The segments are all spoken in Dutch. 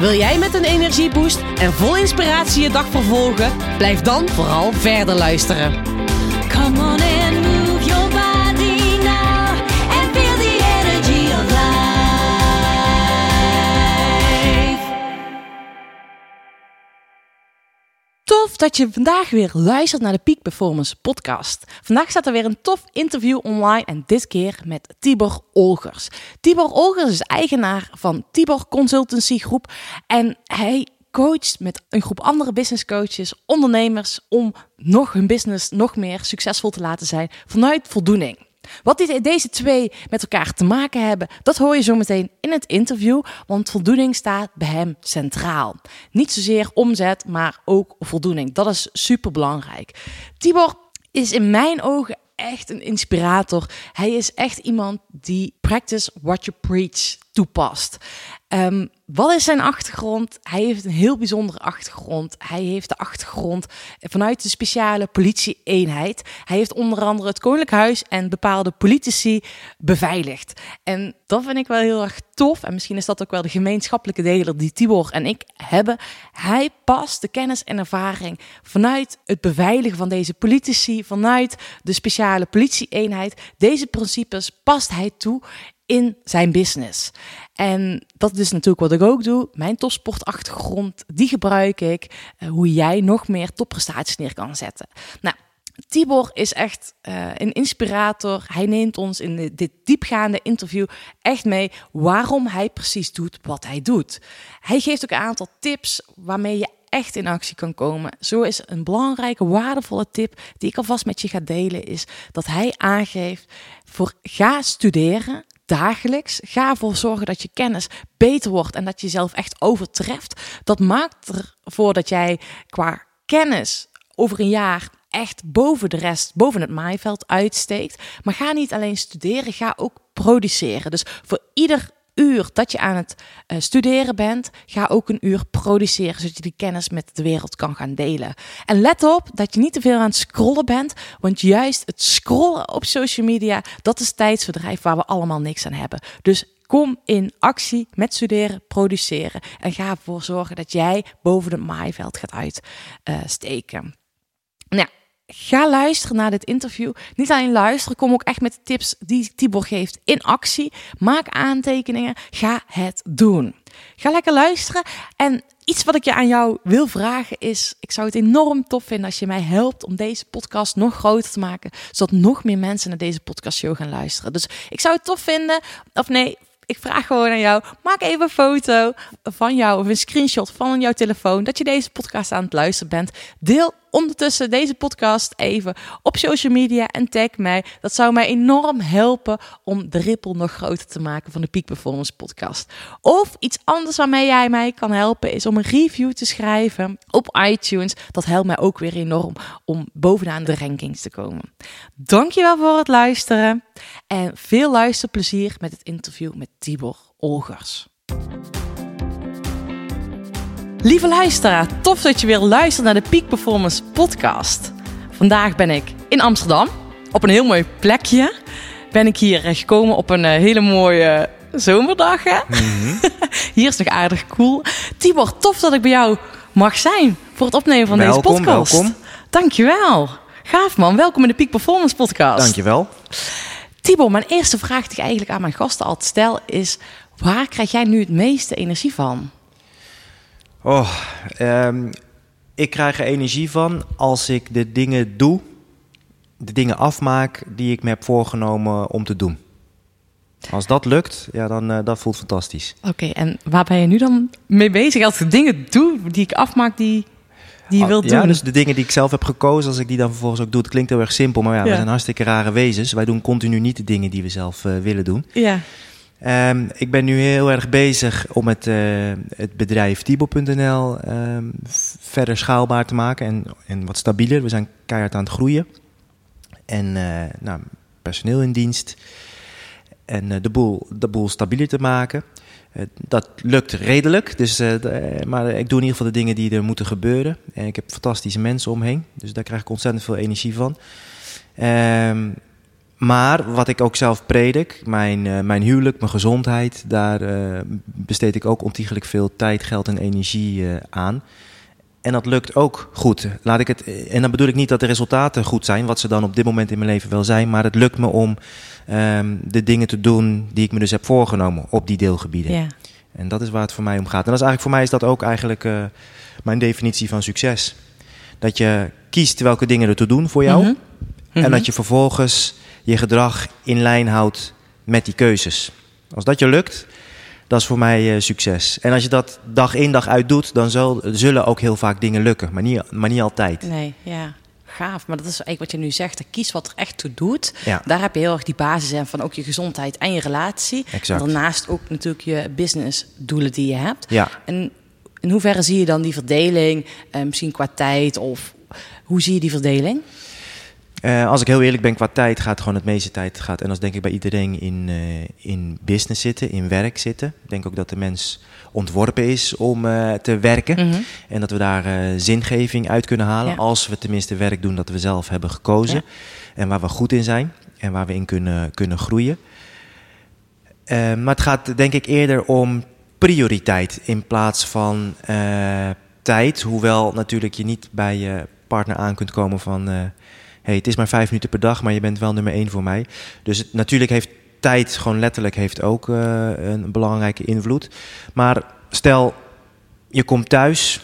Wil jij met een energieboost en vol inspiratie je dag vervolgen? Blijf dan vooral verder luisteren. Come on and dat je vandaag weer luistert naar de Peak Performance podcast. Vandaag staat er weer een tof interview online en dit keer met Tibor Olgers. Tibor Olgers is eigenaar van Tibor Consultancy Groep en hij coacht met een groep andere business coaches, ondernemers om nog hun business nog meer succesvol te laten zijn vanuit voldoening. Wat deze twee met elkaar te maken hebben, dat hoor je zo meteen in het interview, want voldoening staat bij hem centraal. Niet zozeer omzet, maar ook voldoening. Dat is super belangrijk. Tibor is in mijn ogen echt een inspirator. Hij is echt iemand die practice what you preach toepast. Ehm, wat is zijn achtergrond? Hij heeft een heel bijzondere achtergrond. Hij heeft de achtergrond vanuit de speciale politie-eenheid. Hij heeft onder andere het Koninklijk Huis en bepaalde politici beveiligd. En dat vind ik wel heel erg tof. En misschien is dat ook wel de gemeenschappelijke deler die Tibor en ik hebben. Hij past de kennis en ervaring vanuit het beveiligen van deze politici, vanuit de speciale politie-eenheid. Deze principes past hij toe in zijn business. En dat is natuurlijk wat ik ook doe. Mijn topsportachtergrond, die gebruik ik. eh, hoe jij nog meer topprestaties neer kan zetten. Nou, Tibor is echt eh, een inspirator. Hij neemt ons in dit diepgaande interview echt mee waarom hij precies doet wat hij doet. Hij geeft ook een aantal tips waarmee je echt in actie kan komen. Zo is een belangrijke, waardevolle tip die ik alvast met je ga delen, is dat hij aangeeft voor ga studeren dagelijks. Ga ervoor zorgen dat je kennis beter wordt en dat je jezelf echt overtreft. Dat maakt ervoor dat jij qua kennis over een jaar echt boven de rest, boven het maaiveld uitsteekt. Maar ga niet alleen studeren, ga ook produceren. Dus voor ieder uur dat je aan het eh, studeren bent, ga ook een uur produceren, zodat je die kennis met de wereld kan gaan delen. En let op dat je niet te veel aan het scrollen bent, want juist het scrollen op social media, dat is tijdsverdrijf waar we allemaal niks aan hebben. Dus Kom in actie met studeren, produceren en ga ervoor zorgen dat jij boven het maaiveld gaat uitsteken. Nou, ja, ga luisteren naar dit interview. Niet alleen luisteren, kom ook echt met de tips die Tibor geeft in actie. Maak aantekeningen, ga het doen. Ga lekker luisteren. En iets wat ik je aan jou wil vragen is: ik zou het enorm tof vinden als je mij helpt om deze podcast nog groter te maken, zodat nog meer mensen naar deze podcastshow gaan luisteren. Dus ik zou het tof vinden, of nee, ik vraag gewoon aan jou: maak even een foto van jou of een screenshot van jouw telefoon dat je deze podcast aan het luisteren bent. Deel ondertussen deze podcast even op social media en tag mij. Dat zou mij enorm helpen om de ripple nog groter te maken van de Peak Performance podcast. Of iets anders waarmee jij mij kan helpen is om een review te schrijven op iTunes. Dat helpt mij ook weer enorm om bovenaan de rankings te komen. Dankjewel voor het luisteren en veel luisterplezier met het interview met Tibor Olgers. Lieve luisteraar, tof dat je weer luistert naar de Peak Performance podcast. Vandaag ben ik in Amsterdam, op een heel mooi plekje. Ben ik hier gekomen op een eh, hele mooie zomerdag. Hè? hier is nog aardig cool. Tibor, tof dat ik bij jou mag zijn voor het opnemen van Welkom, deze podcast. welkom. Dankjewel. Gaaf man, welkom in de Peak Performance podcast. Dankjewel. Tibor, mijn eerste vraag die ik eigenlijk aan mijn gasten altijd stel is... waar krijg jij nu het meeste energie van? Oh, ehm, ik krijg er energie van als ik de dingen doe, de dingen afmaak die ik me heb voorgenomen om te doen. Als dat lukt, ja, dan uh, dat voelt fantastisch. Oké, en waar ben je nu dan mee bezig? Als ik dingen doe die ik afmaak die, die je Ah, wilt ja, doen. dus de dingen die ik zelf heb gekozen, als ik die dan vervolgens ook doe, het klinkt heel erg simpel, maar ja, Ja. we zijn hartstikke rare wezens. Wij doen continu niet de dingen die we zelf eh, willen doen. Ja, Ehm, ik ben nu heel erg bezig om het, eh, het bedrijf Tibo.nl ehm, verder schaalbaar te maken en, en wat stabieler. We zijn keihard aan het groeien. En eh, nou, personeel in dienst. En eh, de, boel, de boel stabieler te maken. Dat lukt redelijk. Dus, maar ik doe in ieder geval de dingen die er moeten gebeuren. En ik heb fantastische mensen omheen. Dus daar krijg ik ontzettend veel energie van. Ehm, maar wat ik ook zelf predik, mijn, eh, mijn huwelijk, mijn gezondheid, daar eh, besteed ik ook ontiegelijk veel tijd, geld en energie eh, aan. En dat lukt ook goed. Laat ik het, en dan bedoel ik niet dat de resultaten goed zijn, wat ze dan op dit moment in mijn leven wel zijn. Maar het lukt me om ehm, de dingen te doen die ik me dus heb voorgenomen op die deelgebieden. Ja. En dat is waar het voor mij om gaat. En dat is eigenlijk, voor mij is dat ook eigenlijk mijn definitie van succes. Dat je kiest welke dingen er te doen voor jou. Mhm. En Mhm. dat je vervolgens je gedrag in lijn houdt met die keuzes. Als dat je lukt, dat is voor mij eh, succes. En als je dat dag in dag uit doet, dan zal, zullen ook heel vaak dingen lukken. Maar niet, maar niet altijd. Nee, ja. Gaaf, maar dat is eigenlijk wat je nu zegt. Kies wat er echt toe doet. Ja. Daar heb je heel erg die basis in van ook je gezondheid en je relatie. Exact. En daarnaast ook natuurlijk je businessdoelen die je hebt. Ja. En in hoeverre zie je dan die verdeling, eh, misschien qua tijd of hoe zie je die verdeling? Eh, als ik heel eerlijk ben, qua tijd gaat gewoon het meeste tijd gaat. En dat is denk ik bij iedereen in, eh, in business zitten, in werk zitten. Ik denk ook dat de mens ontworpen is om eh, te werken. Mhm. En dat we daar zingeving uit kunnen halen. Ja. Als we tenminste werk doen dat we zelf hebben gekozen. Ja. En waar we goed in zijn. En waar we in kunnen, kunnen groeien. Maar het gaat denk ik eerder om prioriteit in plaats van tijd. Hoewel natuurlijk je niet bij je partner aan kunt komen van... hey, het is maar vijf minuten per dag, maar je bent wel nummer één voor mij. Dus het, natuurlijk heeft tijd gewoon letterlijk heeft ook eh, een belangrijke invloed. Maar stel, je komt thuis,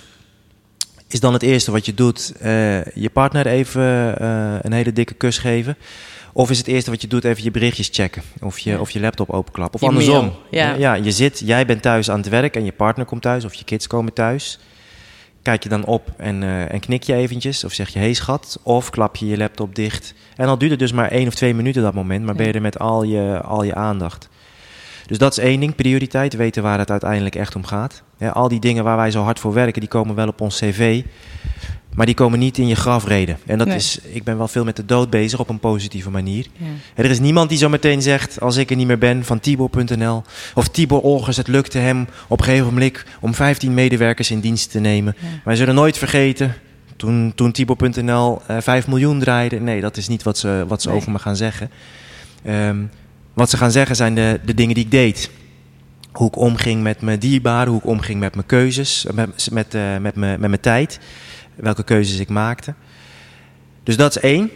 is dan het eerste wat je doet eh, je partner even eh, een hele dikke kus geven? Of is het eerste wat je doet even je berichtjes checken? Of je, of je laptop openklappen? Of Je andersom. mail, ja. ja, je zit, jij bent thuis aan het werk en je partner komt thuis of je kids komen thuis. Kijk je dan op en, eh, en knik je eventjes of zeg je hey schat of klap je je laptop dicht. En dan duurt het dus maar één of twee minuten dat moment, maar ben je er met al je, al je aandacht. Dus dat is één ding, prioriteit, weten waar het uiteindelijk echt om gaat. Ja, al die dingen waar wij zo hard voor werken, die komen wel op ons cv, maar die komen niet in je grafreden. En dat Nee. is, ik ben wel veel met de dood bezig op een positieve manier. Ja. Er is niemand die zo meteen zegt, als ik er niet meer ben, van Tibor.nl. Of Tibor Olgers, het lukte hem op een gegeven moment om 15 medewerkers in dienst te nemen. Ja. Wij zullen nooit vergeten, toen, toen Tibor.nl eh 5 miljoen draaide. Nee, dat is niet wat ze, wat ze Nee. over me gaan zeggen. Ehm, wat ze gaan zeggen zijn de, de dingen die ik deed. Hoe ik omging met mijn dierbaren, hoe ik omging met mijn keuzes, met, met, eh, met, mijn, met mijn tijd. Welke keuzes ik maakte. Dus dat is één.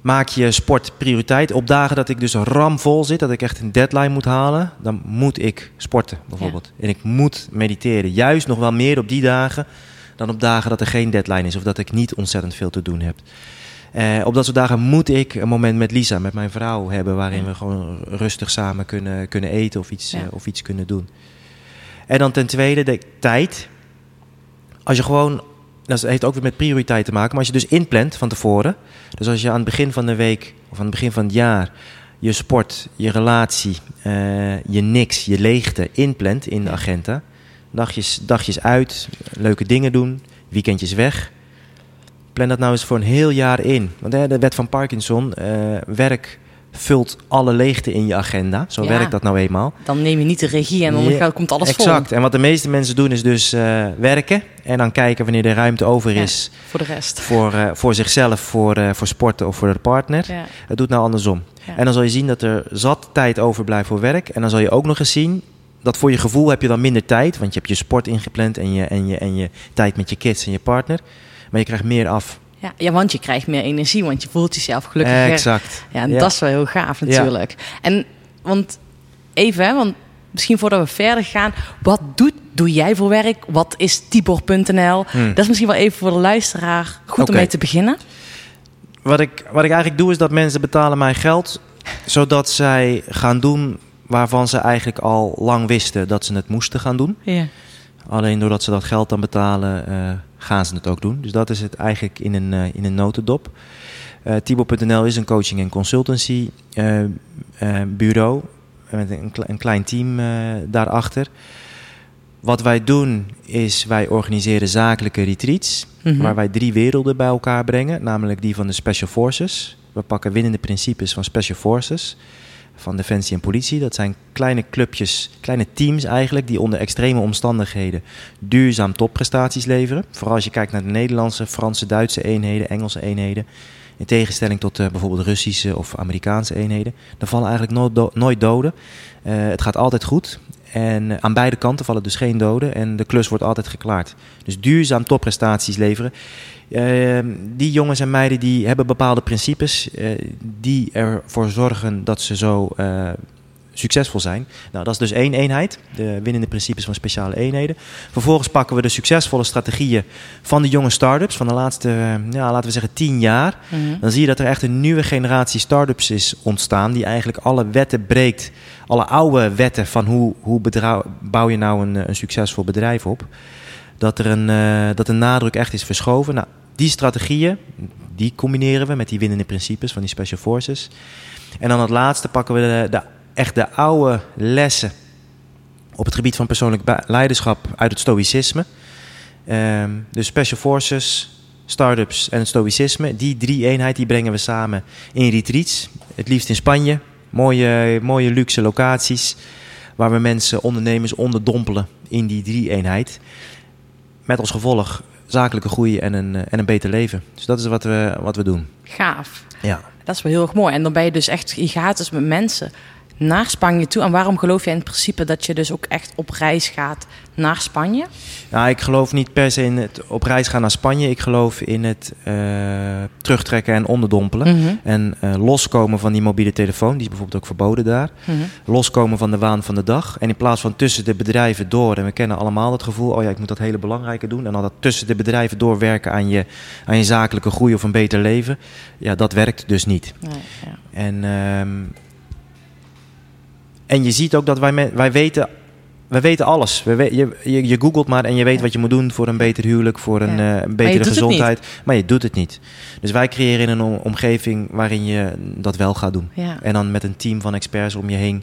Maak je sport prioriteit. Op dagen dat ik dus ramvol zit, dat ik echt een deadline moet halen, dan moet ik sporten bijvoorbeeld. En ik moet mediteren. Juist nog wel meer op die dagen dan op dagen dat er geen deadline is of dat ik niet ontzettend veel te doen heb. Eh, op dat soort dagen moet ik een moment met Lisa, met mijn vrouw, hebben waarin we gewoon rustig samen kunnen, kunnen eten of iets, Ja. eh, of iets kunnen doen. En dan ten tweede de tijd. Als je gewoon, dat heeft ook weer met prioriteit te maken, maar als je dus inplant van tevoren. Dus als je aan het begin van de week of aan het begin van het jaar je sport, je relatie, eh, je niks, je leegte inplant in de agenda. Dagjes, dagjes uit, leuke dingen doen, weekendjes weg. Plan dat nou eens voor een heel jaar in. Want hè, de wet van Parkinson, eh, werk vult alle leegte in je agenda. Zo Ja. werkt dat nou eenmaal. Dan neem je niet de regie en dan Ja, komt alles Exact. En wat de meeste mensen doen is dus eh, werken. En dan kijken wanneer er ruimte over is vol voor de rest. voor, eh, voor zichzelf, voor, voor sporten of voor de partner. Het doet nou andersom. En dan zal je zien dat er zat tijd overblijft voor werk. En dan zal je ook nog eens zien dat voor je gevoel heb je dan minder tijd. Want je hebt je sport ingepland en je, en je, en je tijd met je kids en je partner. Maar je krijgt meer af. Ja, ja, want je krijgt meer energie, want je voelt jezelf gelukkiger. exact. Ja, en Ja. dat is wel heel gaaf natuurlijk. En want even, want misschien voordat we verder gaan, wat doet, doe jij voor werk? Wat is Tibor.nl? Hmm. Dat is misschien wel even voor de luisteraar goed om mee te beginnen. Wat ik, wat ik eigenlijk doe is dat mensen betalen mij geld. Zodat zij gaan doen waarvan ze eigenlijk al lang wisten dat ze het moesten gaan doen. Ja. Alleen doordat ze dat geld dan betalen, eh, gaan ze het ook doen. Dus dat is het eigenlijk in een, eh, in een notendop. Eh Tibo.nl is een coaching en consultancy eh, eh, bureau. met een, een klein team daarachter. Wat wij doen is wij organiseren zakelijke retreats. Mhm. Waar wij drie werelden bij elkaar brengen. Namelijk die van de Special Forces. We pakken winnende principes van Special Forces. Van Defensie en Politie. Dat zijn kleine clubjes, kleine teams eigenlijk. Die onder extreme omstandigheden duurzaam topprestaties leveren. Vooral als je kijkt naar de Nederlandse, Franse, Duitse eenheden, Engelse eenheden. In tegenstelling tot eh, bijvoorbeeld Russische of Amerikaanse eenheden. Er vallen eigenlijk nooit, nooit doden. Eh, het gaat altijd goed. En eh, aan beide kanten vallen dus geen doden. En de klus wordt altijd geklaard. Dus duurzaam topprestaties leveren. Eh, die jongens en meiden die hebben bepaalde principes. eh, die ervoor zorgen dat ze zo eh, succesvol zijn. Nou, dat is dus één eenheid. De winnende principes van speciale eenheden. Vervolgens pakken we de succesvolle strategieën van de jonge start-ups. Van de laatste, ja, laten we zeggen, tien jaar. Mhm. Dan zie je dat er echt een nieuwe generatie start-ups is ontstaan. Die eigenlijk alle wetten breekt. Alle oude wetten van hoe, hoe bouw je nou een, eh, een succesvol bedrijf op. Dat er een, eh, dat de nadruk echt is verschoven. Nou, die strategieën, die combineren we met die winnende principes van die special forces. En dan het laatste pakken we de, echt de oude lessen op het gebied van persoonlijk leiderschap uit het stoïcisme. Ehm, dus special forces, startups en het stoïcisme. Die drie eenheid die brengen we samen in retreats. Het liefst in Spanje. Mooie, mooie luxe locaties. Waar we mensen, ondernemers onderdompelen in die drie eenheid. Met als gevolg zakelijke groei en een, en een beter leven. Dus dat is wat we, wat we doen. Gaaf. Ja. Dat is wel heel erg mooi. En dan ben je dus echt, je gaat dus met mensen naar Spanje toe. En waarom geloof jij in principe dat je dus ook echt op reis gaat naar Spanje? Nou, ik geloof niet per se in het op reis gaan naar Spanje. Ik geloof in het eh, terugtrekken en onderdompelen. Mhm. En eh, loskomen van die mobiele telefoon. Die is bijvoorbeeld ook verboden daar. Mhm. Loskomen van de waan van de dag. En in plaats van tussen de bedrijven door. En we kennen allemaal het gevoel. Oh ja, ik moet dat hele belangrijke doen. En dan dat tussen de bedrijven doorwerken aan je, aan je zakelijke groei of een beter leven. Ja, dat werkt dus niet. Nee, ja. En, ehm, en je ziet ook dat wij, me- wij weten, wij weten alles. We we- je, je, je googelt maar en je weet Ja. wat je moet doen voor een beter huwelijk, voor een, Ja. eh, een betere gezondheid. Maar je doet het niet. Dus wij creëren een om- omgeving waarin je dat wel gaat doen. Ja. En dan met een team van experts om je heen.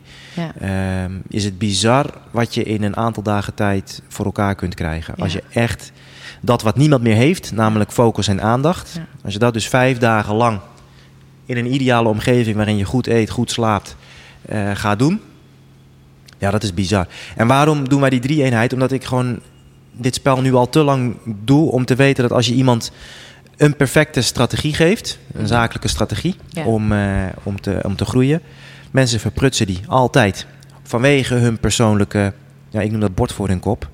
Ehm, is het bizar wat je in een aantal dagen tijd voor elkaar kunt krijgen. Als je echt dat wat niemand meer heeft, namelijk focus en aandacht. Als je dat dus vijf dagen lang in een ideale omgeving waarin je goed eet, goed slaapt, eh gaat doen. Ja, dat is bizar. En waarom doen wij die drie eenheid? Omdat ik gewoon dit spel nu al te lang doe om te weten dat als je iemand een perfecte strategie geeft, een zakelijke strategie Ja. om, eh, om, te, om te groeien, mensen verprutsen die altijd. Vanwege hun persoonlijke, ja, ik noem dat bord voor hun kop.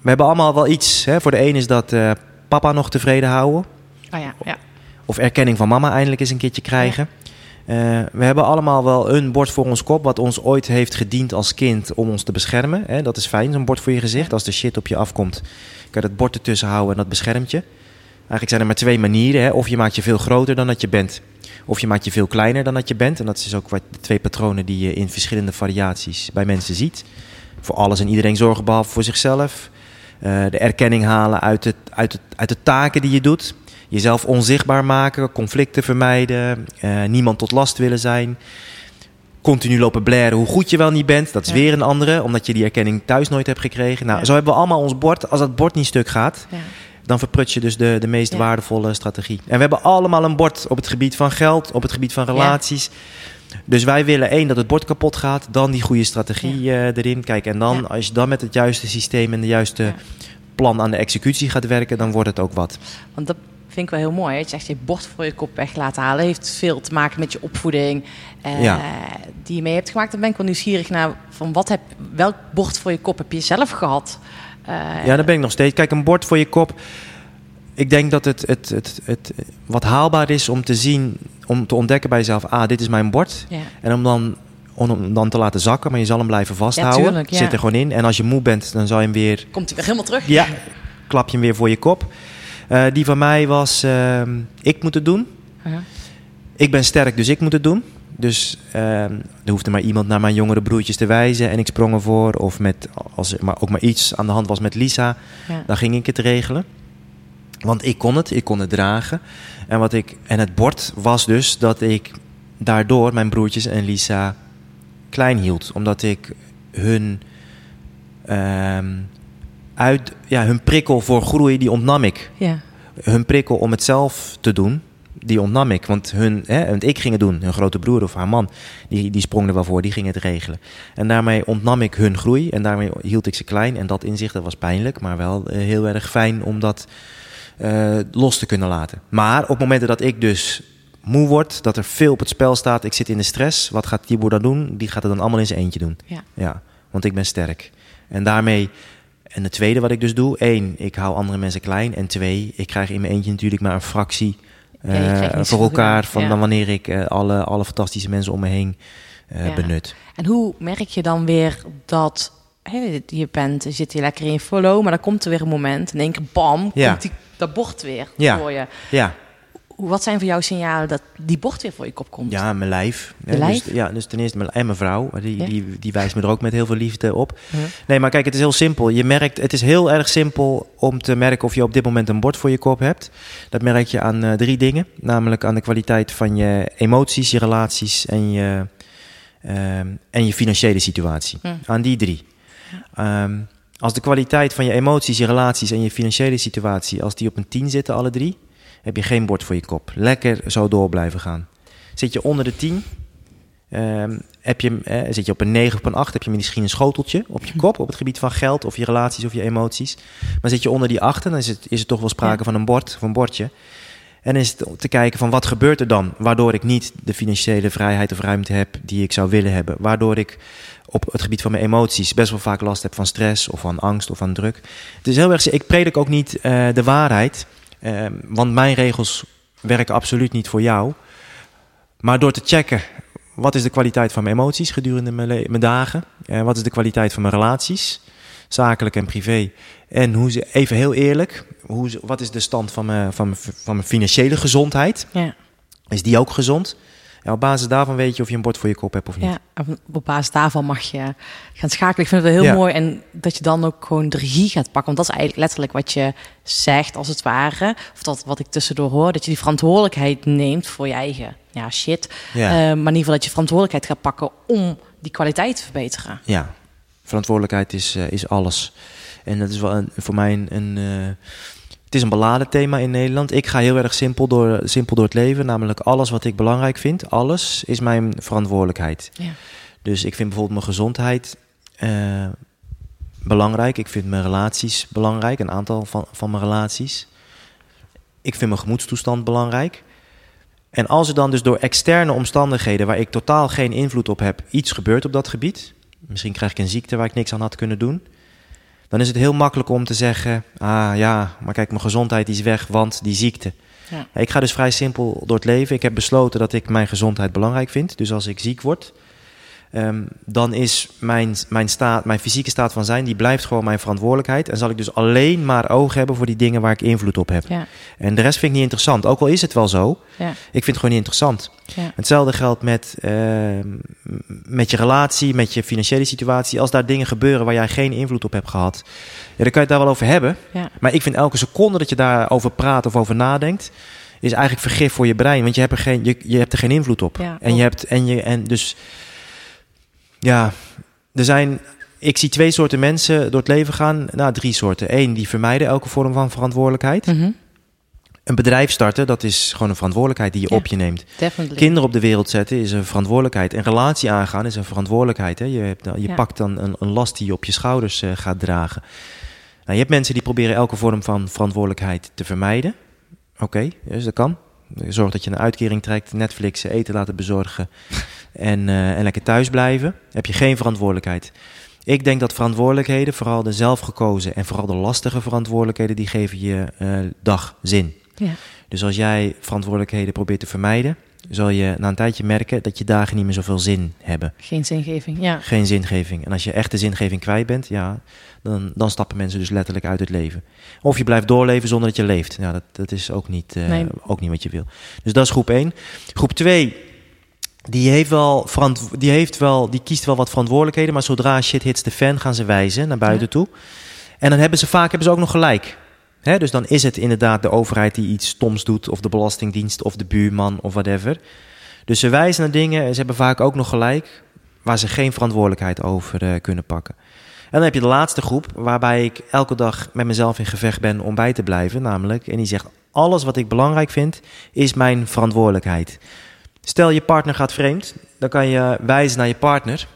We hebben allemaal wel iets. Hè? Voor de een is dat eh, papa nog tevreden houden. Oh ja, ja. Of erkenning van mama eindelijk eens een keertje krijgen. We hebben allemaal wel een bord voor ons kop... wat ons ooit heeft gediend als kind om ons te beschermen. Hè? Dat is fijn, zo'n bord voor je gezicht. Als de shit op je afkomt, kan je dat bord ertussen houden en dat beschermt je. Eigenlijk zijn er maar twee manieren. Hè? Of je maakt je veel groter dan dat je bent. Of je maakt je veel kleiner dan dat je bent. En dat is ook wat de twee patronen die je in verschillende variaties bij mensen ziet. Voor alles en iedereen zorgen behalve voor zichzelf. Eh, de erkenning halen uit, het, uit, het, uit de taken die je doet. Jezelf onzichtbaar maken, conflicten vermijden, eh, niemand tot last willen zijn. Continu lopen blaren hoe goed je wel niet bent. Dat is Ja. weer een andere, omdat je die erkenning thuis nooit hebt gekregen. Nou, Ja. zo hebben we allemaal ons bord. Als dat bord niet stuk gaat, ja. dan verprut je dus de, de meest waardevolle strategie. En we hebben allemaal een bord op het gebied van geld, op het gebied van relaties. Dus wij willen één dat het bord kapot gaat, dan die goede strategie eh, erin. Kijk, en dan als je dan met het juiste systeem en de juiste plan aan de executie gaat werken, dan wordt het ook wat. Want dat vind ik wel heel mooi. Dat je echt je bord voor je kop weg laat halen. Heeft veel te maken met je opvoeding eh, Ja. die je mee hebt gemaakt. Dan ben ik wel nieuwsgierig naar van wat heb, welk bord voor je kop heb je zelf gehad? Eh, Ja, daar ben ik nog steeds. Kijk, een bord voor je kop. Ik denk dat het, het, het, het wat haalbaar is om te zien, om te ontdekken bij jezelf, ah, dit is mijn bord. ja. En om dan, om hem dan te laten zakken, maar je zal hem blijven vasthouden. tuurlijk. Zit er gewoon in. En als je moe bent, dan zal je hem weer, Komt hij weer helemaal terug? ja, klap je hem weer voor je kop. Eh, die van mij was, ehm, ik moet het doen. Ik ben sterk, dus ik moet het doen. Dus ehm, er hoefde maar iemand naar mijn jongere broertjes te wijzen en ik sprong ervoor. Of met, als er maar ook maar iets aan de hand was met Lisa, Ja. dan ging ik het regelen. Want ik kon het, ik kon het dragen. En, wat ik, en het bord was dus dat ik daardoor mijn broertjes en Lisa klein hield. Omdat ik hun, ehm, uit, ja, hun prikkel voor groei, die ontnam ik. Ja. Hun prikkel om het zelf te doen, die ontnam ik. Want, hun, hè, want ik ging het doen. Hun grote broer of haar man, die, die sprong er wel voor. Die ging het regelen. En daarmee ontnam ik hun groei. En daarmee hield ik ze klein. En dat inzicht, dat was pijnlijk. Maar wel eh, heel erg fijn om dat eh, los te kunnen laten. Maar op momenten dat ik dus moe word, dat er veel op het spel staat, ik zit in de stress. Wat gaat Tibor dan doen? Die gaat het dan allemaal in zijn eentje doen. Ja. Ja, want ik ben sterk. En daarmee, en het tweede wat ik dus doe, één, ik hou andere mensen klein. En twee, ik krijg in mijn eentje natuurlijk maar een fractie Ja, eh, voor elkaar van Ja. dan wanneer ik eh, alle, alle fantastische mensen om me heen eh, Ja. benut. En hoe merk je dan weer dat je bent, je zit hier lekker in je follow, maar dan komt er weer een moment, in één keer bam, komt die, dat bord weer Ja. voor je. Ja, Wat zijn voor jou signalen dat die bord weer voor je kop komt? ja mijn lijf. Je hè, lijf? Dus, ja, dus ten eerste mijn, en mijn vrouw, die, Ja. die, die wijst me er ook met heel veel liefde op. Nee, maar kijk, het is heel simpel. Je merkt, het is heel erg simpel om te merken of je op dit moment een bord voor je kop hebt. Dat merk je aan eh, drie dingen. Namelijk aan de kwaliteit van je emoties, je relaties en je, ehm, en je financiële situatie. Aan die drie. Ehm, als de kwaliteit van je emoties, je relaties en je financiële situatie, als die op een 10 zitten, alle drie, heb je geen bord voor je kop. Lekker zo door blijven gaan. Zit je onder de 10, ehm, heb je, eh, zit je op een 9 of een 8, heb je misschien een schoteltje op je kop op het gebied van geld of je relaties of je emoties. Maar zit je onder die 8, dan is het, is het toch wel sprake Ja. van een bord, van een bordje. En is het te kijken van wat gebeurt er dan, waardoor ik niet de financiële vrijheid of ruimte heb die ik zou willen hebben. Waardoor ik op het gebied van mijn emoties best wel vaak last heb van stress of van angst of van druk. Het is heel erg, ik predik ook niet eh, de waarheid, eh, want mijn regels werken absoluut niet voor jou. Maar door te checken, wat is de kwaliteit van mijn emoties gedurende mijn, dagen? Eh, wat is de kwaliteit van mijn relaties, zakelijk en privé? En hoe ze, even heel eerlijk, hoe, ze- wat is de stand van mijn, van, mijn, van mijn financiële gezondheid? Ja, Is die ook gezond? En op basis daarvan weet je of je een bord voor je kop hebt of niet. ja. Op basis daarvan mag je gaan schakelen. Ik vind het wel heel Ja. mooi en dat je dan ook gewoon de regie gaat pakken. Want dat is eigenlijk letterlijk wat je zegt, als het ware. Of dat wat ik tussendoor hoor, dat je die verantwoordelijkheid neemt voor je eigen ja, shit. Ja. Eh, maar in ieder geval dat je verantwoordelijkheid gaat pakken om die kwaliteit te verbeteren. Ja, verantwoordelijkheid is, eh, is alles. En dat is wel een, voor mij een. een eh, het is een beladen thema in Nederland. Ik ga heel erg simpel door, simpel door het leven. Namelijk alles wat ik belangrijk vind, alles is mijn verantwoordelijkheid. Ja. Dus ik vind bijvoorbeeld mijn gezondheid eh, belangrijk. Ik vind mijn relaties belangrijk, een aantal van, van mijn relaties. Ik vind mijn gemoedstoestand belangrijk. En als er dan dus door externe omstandigheden waar ik totaal geen invloed op heb, iets gebeurt op dat gebied, misschien krijg ik een ziekte waar ik niks aan had kunnen doen, dan is het heel makkelijk om te zeggen: Ah ja, maar kijk, mijn gezondheid is weg, want die ziekte. Ja. Ja, Ik ga dus vrij simpel door het leven. Ik heb besloten dat ik mijn gezondheid belangrijk vind. Dus als ik ziek word, ehm, dan is mijn, mijn, staat, mijn fysieke staat van zijn, die blijft gewoon mijn verantwoordelijkheid. En zal ik dus alleen maar oog hebben voor die dingen waar ik invloed op heb. Ja, En de rest vind ik niet interessant. Ook al is het wel zo, ja, ik vind het gewoon niet interessant. ja. Hetzelfde geldt met, ehm, met je relatie, met je financiële situatie. Als daar dingen gebeuren waar jij geen invloed op hebt gehad, ja, dan kan je het daar wel over hebben. Maar ik vind elke seconde dat je daarover praat of over nadenkt, is eigenlijk vergif voor je brein. Want je hebt er geen, je, je hebt er geen invloed op. Ja, en je hebt, en je, en dus, ja, er zijn, ik zie twee soorten mensen door het leven gaan. Nou, drie soorten. Eén, die vermijden elke vorm van verantwoordelijkheid. Mhm. Een bedrijf starten, dat is gewoon een verantwoordelijkheid die je Ja. op je neemt. Definitely. Kinderen op de wereld zetten is een verantwoordelijkheid. Een relatie aangaan is een verantwoordelijkheid. Hè? Je, hebt, je Ja. pakt dan een, een last die je op je schouders eh, gaat dragen. Nou, je hebt mensen die proberen elke vorm van verantwoordelijkheid te vermijden. Oké, dus dat kan. Zorg dat je een uitkering trekt, Netflix, eten laten bezorgen en, eh, en lekker thuis blijven. Heb je geen verantwoordelijkheid. Ik denk dat verantwoordelijkheden, vooral de zelfgekozen en vooral de lastige verantwoordelijkheden, die geven je eh, dag zin. Ja. Dus als jij verantwoordelijkheden probeert te vermijden, zal je na een tijdje merken dat je dagen niet meer zoveel zin hebben. Geen zingeving. Ja. Geen zingeving. En als je echt de zingeving kwijt bent, ja, dan, dan stappen mensen dus letterlijk uit het leven. Of je blijft doorleven zonder dat je leeft. Ja, dat, dat is ook niet, eh, Nee. ook niet wat je wil. Dus dat is groep 1. Groep 2, die, heeft wel die, heeft wel, die kiest wel wat verantwoordelijkheden, maar zodra shit hits the fan, gaan ze wijzen naar buiten Ja. toe. En dan hebben ze vaak hebben ze ook nog gelijk. Hè, dus dan is het inderdaad de overheid die iets stoms doet, of de Belastingdienst, of de buurman, of whatever. Dus ze wijzen naar dingen en ze hebben vaak ook nog gelijk. waar ze geen verantwoordelijkheid over eh, kunnen pakken. En dan heb je de laatste groep, waarbij ik elke dag met mezelf in gevecht ben om bij te blijven. Namelijk, en die zegt: alles wat ik belangrijk vind, is mijn verantwoordelijkheid. Stel je partner gaat vreemd, dan kan je wijzen naar je partner.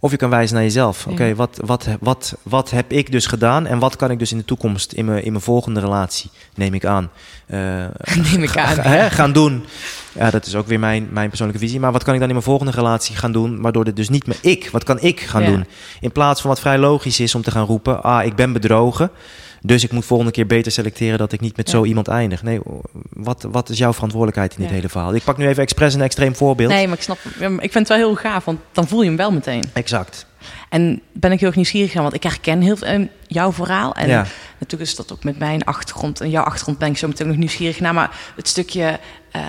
Of je kan wijzen naar jezelf. Oké, Ja. wat, wat, wat, wat heb ik dus gedaan en wat kan ik dus in de toekomst, in mijn, in mijn volgende relatie, neem ik aan, eh, Neem ik aan. hè, gaan doen. Ja, dat is ook weer mijn, mijn persoonlijke visie. Maar wat kan ik dan in mijn volgende relatie gaan doen, waardoor dit dus niet meer ik, wat kan ik gaan Ja. doen? In plaats van wat vrij logisch is om te gaan roepen, ah, ik ben bedrogen, dus ik moet volgende keer beter selecteren dat ik niet met Ja. zo iemand eindig. Nee, wat, wat is jouw verantwoordelijkheid in dit Ja. hele verhaal? Ik pak nu even expres een extreem voorbeeld. Nee, maar ik snap, ik vind het wel heel gaaf, want dan voel je hem wel meteen. Exact. En ben ik heel erg nieuwsgierig aan, want ik herken heel veel jouw verhaal. En Ja. natuurlijk is dat ook met mijn achtergrond en jouw achtergrond ben ik zo meteen nog nieuwsgierig naar. Maar het stukje, eh,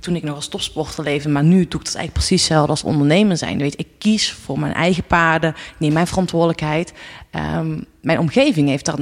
toen ik nog als topsporter leefde, maar nu doe ik het eigenlijk precies hetzelfde als ondernemer zijn. Weet, ik kies voor mijn eigen paden, neem mijn verantwoordelijkheid. Ehm, mijn omgeving heeft daar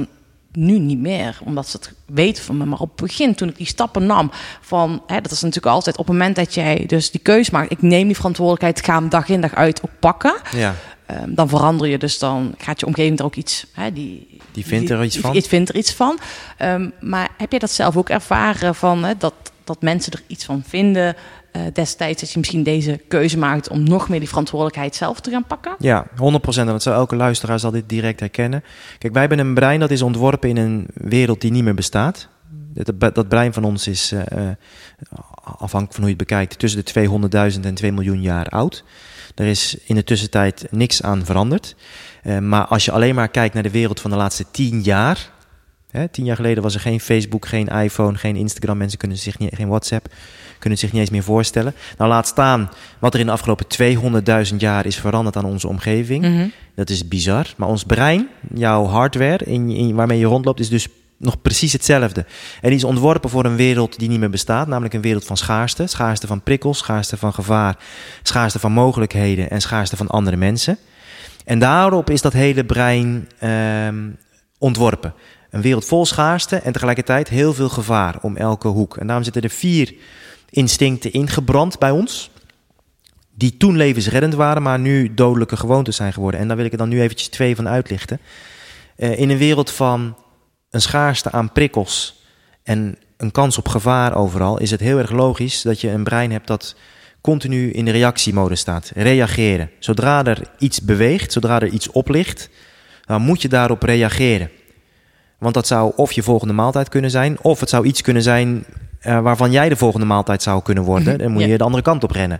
nu niet meer, omdat ze het weten van me. Maar op het begin, toen ik die stappen nam, van, hè, dat is natuurlijk altijd op het moment dat jij dus die keus maakt, ik neem die verantwoordelijkheid, ga hem dag in dag uit ook pakken. Ja. Ehm, dan verander je dus, dan gaat je omgeving er ook iets... Hè, die, Die vindt er iets van. Die vindt er iets van. Ehm, maar heb je dat zelf ook ervaren van hè, dat, dat mensen er iets van vinden eh, destijds... dat je misschien deze keuze maakt om nog meer die verantwoordelijkheid zelf te gaan pakken? Ja, 100%. En dat zou elke luisteraar zal dit direct herkennen. Kijk, wij hebben een brein dat is ontworpen in een wereld die niet meer bestaat. Dat, dat brein van ons is, eh, eh, afhankelijk van hoe je het bekijkt, tussen de 200.000 en 2 miljoen jaar oud. Er is in de tussentijd niks aan veranderd. Maar als je alleen maar kijkt naar de wereld van de laatste 10 jaar. Hè, tien jaar geleden was er geen Facebook, geen iPhone, geen Instagram. Mensen kunnen zich niet, geen WhatsApp, kunnen zich niet eens meer voorstellen. Nou, laat staan wat er in de afgelopen 200.000 jaar is veranderd aan onze omgeving. Mhm. Dat is bizar. Maar ons brein, jouw hardware in, in, waarmee je rondloopt, is dus nog precies hetzelfde. En die is ontworpen voor een wereld die niet meer bestaat. Namelijk een wereld van schaarste. Schaarste van prikkels, schaarste van gevaar, schaarste van mogelijkheden en schaarste van andere mensen. En daarop is dat hele brein ehm, ontworpen. Een wereld vol schaarste en tegelijkertijd heel veel gevaar om elke hoek. En daarom zitten er vier instincten ingebrand bij ons die toen levensreddend waren, maar nu dodelijke gewoontes zijn geworden. En daar wil ik er dan nu eventjes twee van uitlichten. Eh, in een wereld van een schaarste aan prikkels en een kans op gevaar overal, is het heel erg logisch dat je een brein hebt dat continu in de reactiemodus staat. Reageren. Zodra er iets beweegt, zodra er iets oplicht, dan moet je daarop reageren. Want dat zou of je volgende maaltijd kunnen zijn, of het zou iets kunnen zijn eh, waarvan jij de volgende maaltijd zou kunnen worden. Dan moet je Ja. de andere kant op rennen.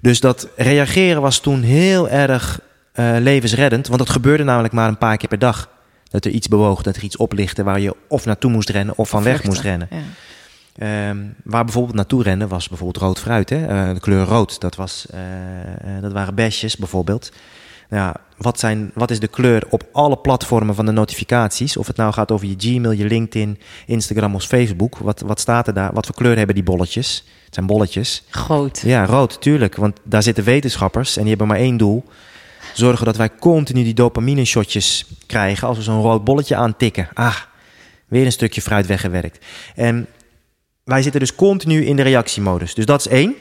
Dus dat reageren was toen heel erg eh, levensreddend. Want dat gebeurde namelijk maar een paar keer per dag. Dat er iets bewoog, dat er iets oplichtte waar je of naartoe moest rennen of van weg Vluchten. moest rennen. Ja. Ehm, waar bijvoorbeeld naartoe rennen was bijvoorbeeld rood fruit. Hè? Eh, de kleur rood, dat, was, dat waren besjes bijvoorbeeld. Ja, wat, zijn, wat is de kleur op alle platformen van de notificaties? Of het nou gaat over je Gmail, je LinkedIn, Instagram of Facebook. Wat, wat staat er daar? Wat voor kleur hebben die bolletjes? Het zijn bolletjes. Groot. Ja, rood, tuurlijk. Want daar zitten wetenschappers en die hebben maar één doel. Zorgen dat wij continu die dopamine shotjes krijgen als we zo'n rood bolletje aantikken. Ah, weer een stukje fruit weggewerkt. En wij zitten dus continu in de reactiemodus. Dus dat is één.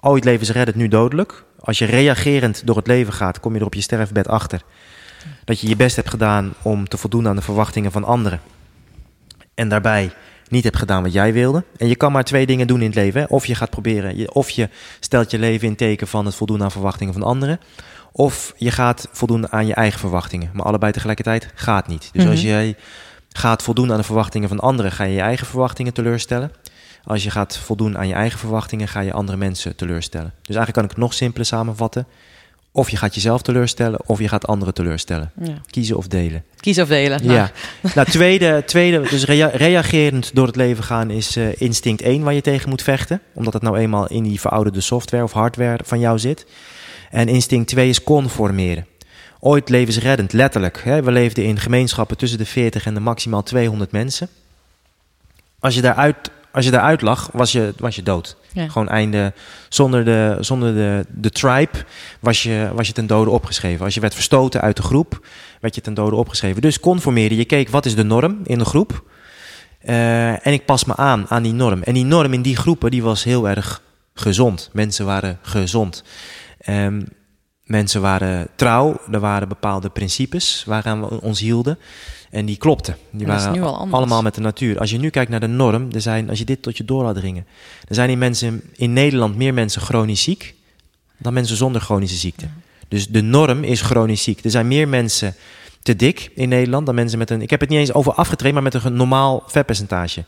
Ooit levensreddend, nu dodelijk. Als je reagerend door het leven gaat, kom je er op je sterfbed achter. Dat je je best hebt gedaan om te voldoen aan de verwachtingen van anderen. En daarbij niet hebt gedaan wat jij wilde. En je kan maar twee dingen doen in het leven. Hè. Of je gaat proberen, je- of je stelt je leven in teken van het voldoen aan verwachtingen van anderen. Of je gaat voldoen aan je eigen verwachtingen. Maar allebei tegelijkertijd gaat niet. Dus Mhm. als jij gaat voldoen aan de verwachtingen van anderen, ga je je eigen verwachtingen teleurstellen. Als je gaat voldoen aan je eigen verwachtingen, ga je andere mensen teleurstellen. Dus eigenlijk kan ik het nog simpeler samenvatten. Of je gaat jezelf teleurstellen, of je gaat anderen teleurstellen. Ja. Kiezen of delen. Kies of delen. Ja. Nou, tweede, tweede dus rea- reagerend door het leven gaan is eh, instinct 1 waar je tegen moet vechten. Omdat het nou eenmaal in die verouderde software of hardware van jou zit. En instinct 2 is conformeren. Ooit levensreddend, letterlijk. Hè? We leefden in gemeenschappen tussen de 40 en de maximaal 200 mensen. Als je daaruit, als je daaruit lag, was je, was je dood. Ja. Gewoon einde. Zonder de, zonder de, de tribe was je, was je ten dode opgeschreven. Als je werd verstoten uit de groep, werd je ten dode opgeschreven. Dus conformeerde. Je keek wat is de norm in de groep. Eh, en ik pas me aan aan die norm. En die norm in die groepen die was heel erg gezond. Mensen waren gezond. Ehm, mensen waren trouw, er waren bepaalde principes waaraan we ons hielden. En die klopten. Die is waren nu al anders. allemaal met de natuur. Als je nu kijkt naar de norm, er zijn, als je dit tot je door laat dringen, er zijn in, mensen, in Nederland meer mensen chronisch ziek dan mensen zonder chronische ziekte. Dus de norm is chronisch ziek. Er zijn meer mensen te dik in Nederland dan mensen met een. Ik heb het niet eens over afgetraind, maar met een normaal vetpercentage.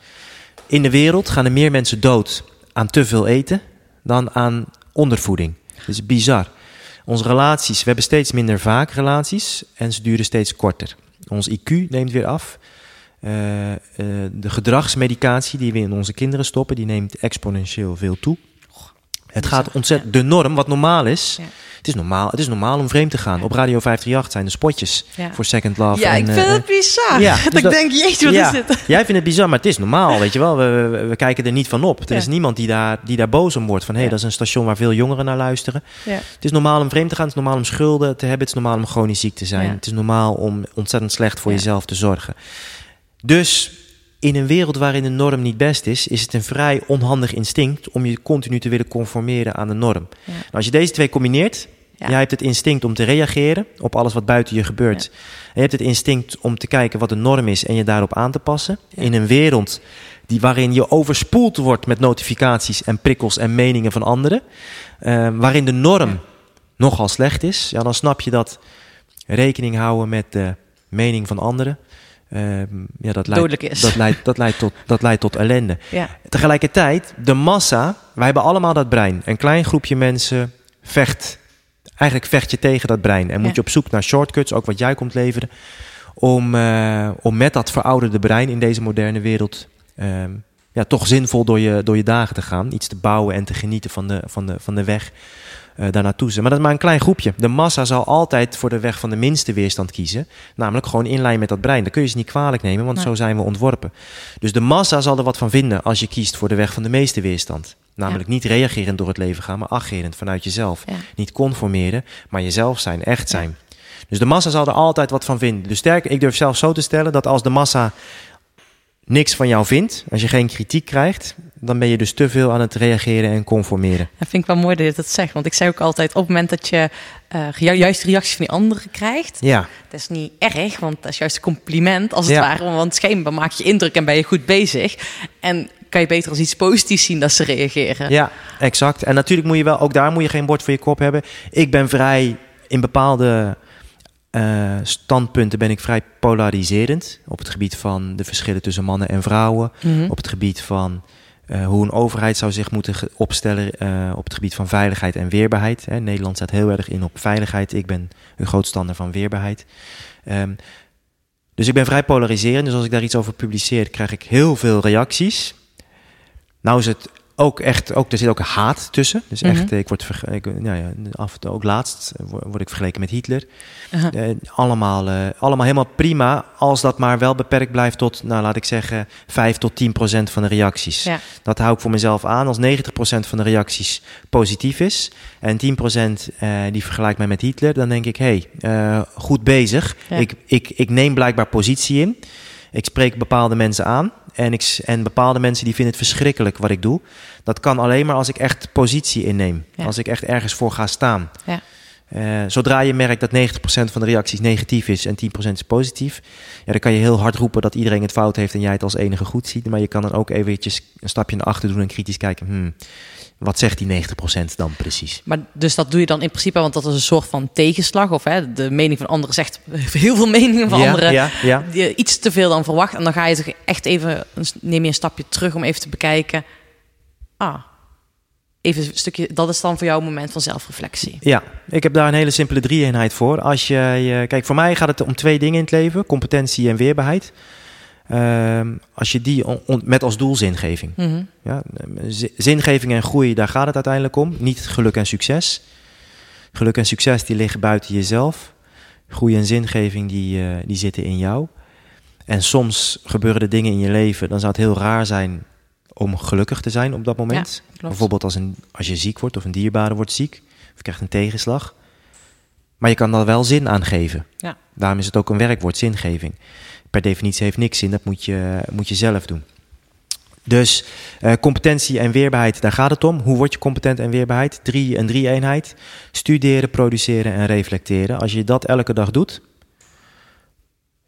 In de wereld gaan er meer mensen dood aan te veel eten dan aan ondervoeding. Dat is bizar. Onze relaties, we hebben steeds minder vaak relaties en ze duren steeds korter. Ons IQ neemt weer af. Eh, eh, de gedragsmedicatie die we in onze kinderen stoppen, die neemt exponentieel veel toe. Het gaat ontzettend. De norm, wat normaal is. Het, is normaal, het is normaal om vreemd te gaan. Op Radio 538 zijn de spotjes voor Second Love. Ja, en, ik eh, vind eh, het bizar. ja, dat dus ik denk, jeetje, wat is dit? Jij vindt het bizar, maar het is normaal, weet je wel. We, we, we kijken er niet van op. Er is niemand die daar, die daar boos om wordt. Van, hé, hey, dat is een station waar veel jongeren naar luisteren. Ja. Het is normaal om vreemd te gaan. Het is normaal om schulden te hebben. Het is normaal om chronisch ziek te zijn. Het is normaal om ontzettend slecht voor jezelf te zorgen. Dus in een wereld waarin de norm niet best is, is het een vrij onhandig instinct om je continu te willen conformeren aan de norm. Ja. Nou, als je deze twee combineert, Ja. jij hebt het instinct om te reageren op alles wat buiten je gebeurt. En je hebt het instinct om te kijken wat de norm is en je daarop aan te passen. In een wereld die, waarin je overspoeld wordt met notificaties en prikkels en meningen van anderen. eh, waarin de norm nogal slecht is. Ja, dan snap je dat rekening houden met de mening van anderen. Ehm, ja, dat leidt, Dodelijk is. Dat leidt, dat, leidt tot, dat leidt tot ellende. Ja. Tegelijkertijd, de massa, wij hebben allemaal dat brein. Een klein groepje mensen vecht, eigenlijk vecht je tegen dat brein. En moet Ja. je op zoek naar shortcuts, ook wat jij komt leveren, om, eh, om met dat verouderde brein in deze moderne wereld ehm, ja, toch zinvol door je, door je dagen te gaan. Iets te bouwen en te genieten van de, van de, van de weg daar naartoe. Maar dat is maar een klein groepje. De massa zal altijd voor de weg van de minste weerstand kiezen. Namelijk gewoon in lijn met dat brein. Dat kun je ze niet kwalijk nemen, want Nee. zo zijn we ontworpen. Dus de massa zal er wat van vinden als je kiest voor de weg van de meeste weerstand. Namelijk niet reagerend door het leven gaan, maar agerend vanuit jezelf. Ja. Niet conformeren, maar jezelf zijn, echt zijn. Dus de massa zal er altijd wat van vinden. Dus sterker, ik durf zelf zo te stellen dat als de massa niks van jou vindt, als je geen kritiek krijgt, dan ben je dus te veel aan het reageren en conformeren. Dat vind ik wel mooi dat je dat zegt. Want ik zeg ook altijd, op het moment dat je eh, ju- juist reacties van die anderen krijgt... Ja, Dat is niet erg, want dat is juist een compliment als het Ja. ware. Want schijnbaar maak je indruk en ben je goed bezig. En kan je beter als iets positiefs zien dat ze reageren. Ja, exact. En natuurlijk moet je wel, ook daar moet je geen bord voor je kop hebben. Ik ben vrij, in bepaalde eh, standpunten ben ik vrij polariserend. Op het gebied van de verschillen tussen mannen en vrouwen. Mhm. Op het gebied van eh, hoe een overheid zou zich moeten opstellen. eh, op het gebied van veiligheid en weerbaarheid. Hè. Nederland staat heel erg in op veiligheid. Ik ben een groot stander van weerbaarheid. Ehm, dus ik ben vrij polariserend. Dus als ik daar iets over publiceer, krijg ik heel veel reacties. Nou is het ook echt, ook, er zit ook haat tussen. Dus echt, Mhm. ik word ik, nou ja, af en toe ook laatst word ik vergeleken met Hitler. Eh, allemaal, eh, allemaal helemaal prima, als dat maar wel beperkt blijft tot, nou laat ik zeggen, 5 tot 10 procent van de reacties. Ja. Dat hou ik voor mezelf aan. Als 90 procent van de reacties positief is en 10 procent eh, die vergelijkt mij met Hitler, dan denk ik, hé, hey, goed bezig. Ja. Ik, ik, ik neem blijkbaar positie in. Ik spreek bepaalde mensen aan. En, ik, en bepaalde mensen die vinden het verschrikkelijk wat ik doe. Dat kan alleen maar als ik echt positie inneem. Ja. Als ik echt ergens voor ga staan. Ja. Eh, zodra je merkt dat 90% van de reacties negatief is en 10% is positief, ja, dan kan je heel hard roepen dat iedereen het fout heeft en jij het als enige goed ziet. Maar je kan dan ook eventjes een stapje naar achter doen en kritisch kijken. Hmm, wat zegt die 90% dan precies? Maar dus dat doe je dan in principe, want dat is een soort van tegenslag. Of hè, de mening van anderen zegt heel veel meningen van ja, anderen. ja, ja. Iets te veel dan verwacht. En dan ga je toch echt even, neem je een stapje terug om even te bekijken. Ah, even een stukje, dat is dan voor jou een moment van zelfreflectie. Ja, ik heb daar een hele simpele drie-eenheid voor. Als je, je- kijk, voor mij gaat het om twee dingen in het leven: competentie en weerbaarheid. Ehm, als je die on- on- met als doel zingeving. Mhm. Ja, zingeving en groei, daar gaat het uiteindelijk om. Niet geluk en succes. Geluk en succes die liggen buiten jezelf. Groei en zingeving die, eh, die zitten in jou. En soms gebeuren er dingen in je leven, dan zou het heel raar zijn om gelukkig te zijn op dat moment. Bijvoorbeeld als, een, als je ziek wordt of een dierbare wordt ziek of krijgt een tegenslag. Maar je kan daar wel zin aan geven. Ja. Daarom is het ook een werkwoord, zingeving. Per definitie heeft niks zin, dat moet je, moet je zelf doen. Dus eh, competentie en weerbaarheid, daar gaat het om. Hoe word je competent en weerbaarheid? Drie, een drie-eenheid. Studeren, produceren en reflecteren. Als je dat elke dag doet,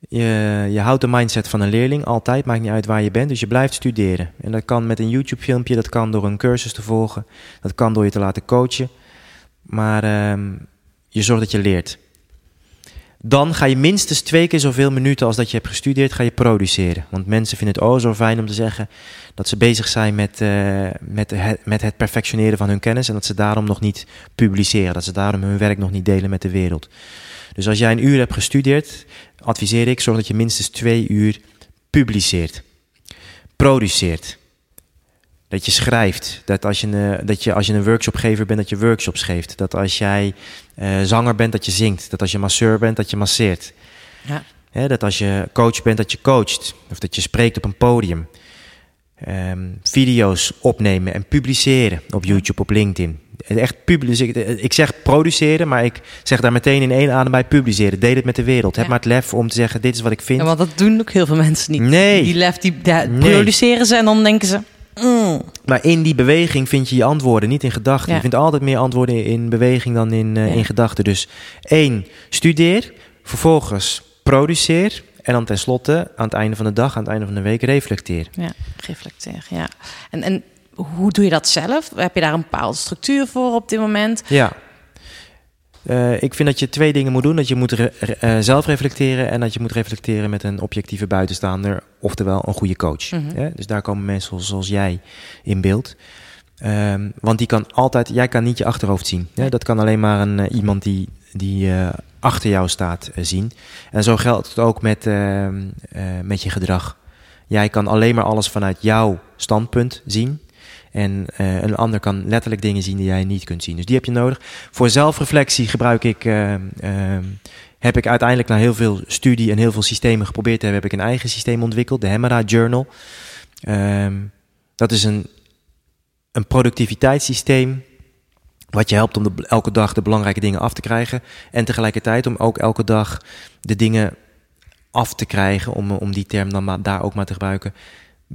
je, je houdt de mindset van een leerling altijd, maakt niet uit waar je bent. Dus je blijft studeren. En dat kan met een YouTube-filmpje, dat kan door een cursus te volgen, dat kan door je te laten coachen. Maar ehm, je zorgt dat je leert. Dan ga je minstens twee keer zoveel minuten als dat je hebt gestudeerd, ga je produceren. Want mensen vinden het oh zo fijn om te zeggen dat ze bezig zijn met, eh, met, met het perfectioneren van hun kennis. En dat ze daarom nog niet publiceren. Dat ze daarom hun werk nog niet delen met de wereld. Dus als jij een uur hebt gestudeerd, adviseer ik, zorg dat je minstens twee uur publiceert. Produceert. Dat je schrijft. Dat als je, een, dat je als je een workshopgever bent, dat je workshops geeft. Dat als jij eh, zanger bent, dat je zingt. Dat als je masseur bent, dat je masseert. Ja. Dat als je coach bent, dat je coacht. Of dat je spreekt op een podium. Ehm, video's opnemen en publiceren op YouTube, op LinkedIn. Echt publiceren. Ik zeg produceren, maar ik zeg daar meteen in één adem bij publiceren. Deel het met de wereld. Heb maar het lef om te zeggen, dit is wat ik vind. Ja, want dat doen ook heel veel mensen niet. Nee. Die lef, die Nee. produceren ze en dan denken ze... mm, Maar in die beweging vind je je antwoorden, niet in gedachten. Ja. Je vindt altijd meer antwoorden in beweging dan in, eh, in gedachten. Dus één, studeer. Vervolgens produceer. En dan tenslotte, aan het einde van de dag, aan het einde van de week, reflecteer. ja, reflecteer, ja. En, en hoe doe je dat zelf? Heb je daar een bepaalde structuur voor op dit moment? Ja. Eh, ik vind dat je twee dingen moet doen. Dat je moet re- eh, zelf reflecteren en dat je moet reflecteren met een objectieve buitenstaander, oftewel een goede coach. Mhm. Dus daar komen mensen zoals, jij in beeld. Ehm, want die kan altijd, jij kan niet je achterhoofd zien. Dat kan alleen maar een, eh, iemand die, die achter jou staat zien. En zo geldt het ook met, ehm, eh, met je gedrag. Jij kan alleen maar alles vanuit jouw standpunt zien. En eh, een ander kan letterlijk dingen zien die jij niet kunt zien. Dus die heb je nodig. Voor zelfreflectie gebruik ik, ehm, heb ik uiteindelijk na heel veel studie en heel veel systemen geprobeerd te hebben, heb ik een eigen systeem ontwikkeld, de Hemera Journal. Ehm, dat is een, een productiviteitssysteem wat je helpt om de, elke dag de belangrijke dingen af te krijgen. En tegelijkertijd om ook elke dag de dingen af te krijgen, om, om die term dan maar, daar ook maar te gebruiken,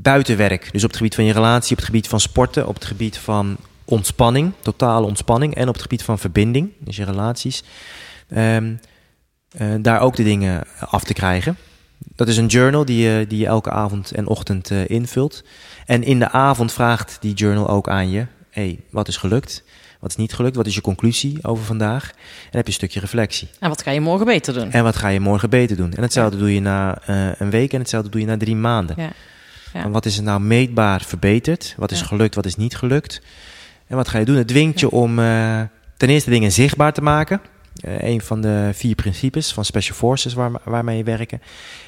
buitenwerk. Dus op het gebied van je relatie, op het gebied van sporten, op het gebied van ontspanning, totale ontspanning. En op het gebied van verbinding, dus je relaties. Ehm, eh, daar ook de dingen af te krijgen. Dat is een journal die je, die je elke avond en ochtend eh, invult. En in de avond vraagt die journal ook aan je: hey, wat is gelukt? Wat is niet gelukt? Wat is je conclusie over vandaag? En dan heb je een stukje reflectie. En wat ga je morgen beter doen? En wat ga je morgen beter doen? En hetzelfde doe je na eh, een week en hetzelfde doe je na drie maanden. Ja. Ja. Van wat is er nou meetbaar verbeterd? Wat is Ja. gelukt? Wat is niet gelukt? En wat ga je doen? Het dwingt je om eh, ten eerste dingen zichtbaar te maken. Eh, een van de vier principes van Special Forces waar, waarmee je werken.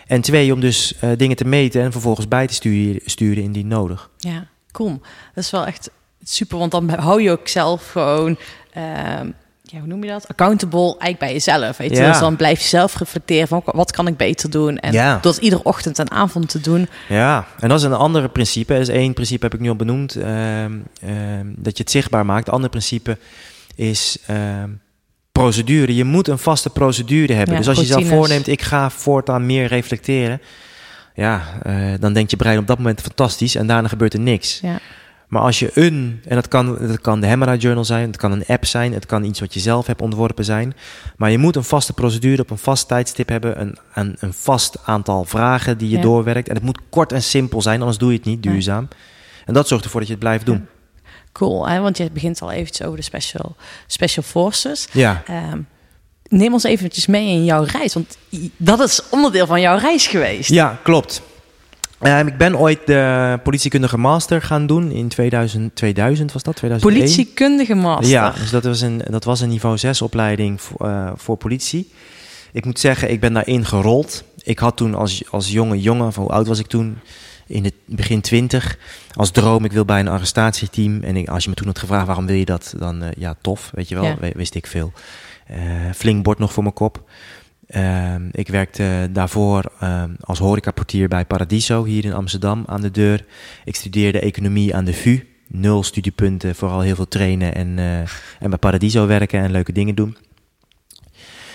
En twee, om dus eh, dingen te meten en vervolgens bij te sturen, sturen indien nodig. Ja, cool. Dat is wel echt super, want dan hou je ook zelf gewoon, ehm, ja, hoe noem je dat? Accountable eigenlijk bij jezelf. Weet je? Ja. Dus dan blijf je zelf reflecteren van wat kan ik beter doen. En Ja. dat iedere ochtend en avond te doen. Ja, en dat is een andere principe. Dat is één principe heb ik nu al benoemd. ehm, ehm, dat je het zichtbaar maakt. Het andere principe is ehm, procedure. Je moet een vaste procedure hebben. Ja, dus als je zelf voorneemt, ik ga voortaan meer reflecteren. Ja, eh, dan denkt je brein op dat moment fantastisch en daarna gebeurt er niks. Ja. Maar als je een, en dat kan, dat kan de Hemera Journal zijn, het kan een app zijn, het kan iets wat je zelf hebt ontworpen zijn. Maar je moet een vaste procedure op een vast tijdstip hebben, een, een, een vast aantal vragen die je Ja. doorwerkt. En het moet kort en simpel zijn, anders doe je het niet duurzaam. En dat zorgt ervoor dat je het blijft doen. Cool, hè? want je begint al eventjes over de special, special forces. Ja, Ehm, neem ons eventjes mee in jouw reis, want dat is onderdeel van jouw reis geweest. ja klopt. Ehm, ik ben ooit de politiekundige master gaan doen in 2000, 2000 was dat? 2001? Politiekundige master. Ja, dus dat was een, dat was een niveau 6 opleiding voor, eh, voor politie. Ik moet zeggen, ik ben daarin gerold. Ik had toen als, als jonge jongen, van hoe oud was ik toen? In het begin 20. Als droom, ik wil bij een arrestatieteam. En ik, als je me toen had gevraagd waarom wil je dat, dan eh, ja, tof, weet je wel, Ja. wist ik veel. Eh, flink bord nog voor mijn kop. Ehm, ik werkte daarvoor ehm, als horecaportier bij Paradiso hier in Amsterdam aan de deur. Ik studeerde economie aan de VU. Nul studiepunten, vooral heel veel trainen en, eh, en bij Paradiso werken en leuke dingen doen.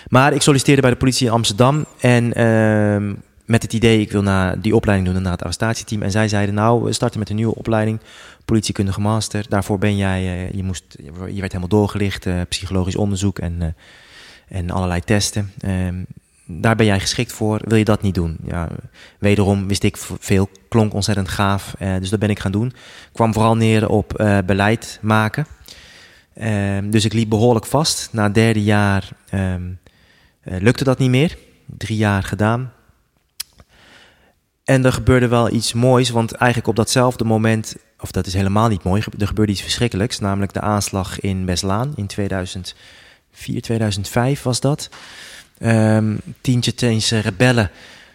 Maar ik solliciteerde bij de politie in Amsterdam en ehm, met het idee, ik wil na die opleiding doen naar het arrestatieteam. En zij zeiden, nou, we starten met een nieuwe opleiding, politiekundige master. Daarvoor ben jij, eh, je, moest, je werd helemaal doorgelicht, eh, psychologisch onderzoek en, en allerlei testen. Ehm, daar ben jij geschikt voor, wil je dat niet doen? Ja, wederom wist ik veel, klonk ontzettend gaaf, eh, dus dat ben ik gaan doen. Kwam vooral neer op eh, beleid maken. Ehm, dus ik liep behoorlijk vast. Na het derde jaar ehm, eh, lukte dat niet meer. Drie jaar gedaan. En er gebeurde wel iets moois, want eigenlijk op datzelfde moment, of dat is helemaal niet mooi, er gebeurde iets verschrikkelijks, namelijk de aanslag in Westlaan in 2004, 2005 was dat. Ehm tien Tsjetsjeense rebellen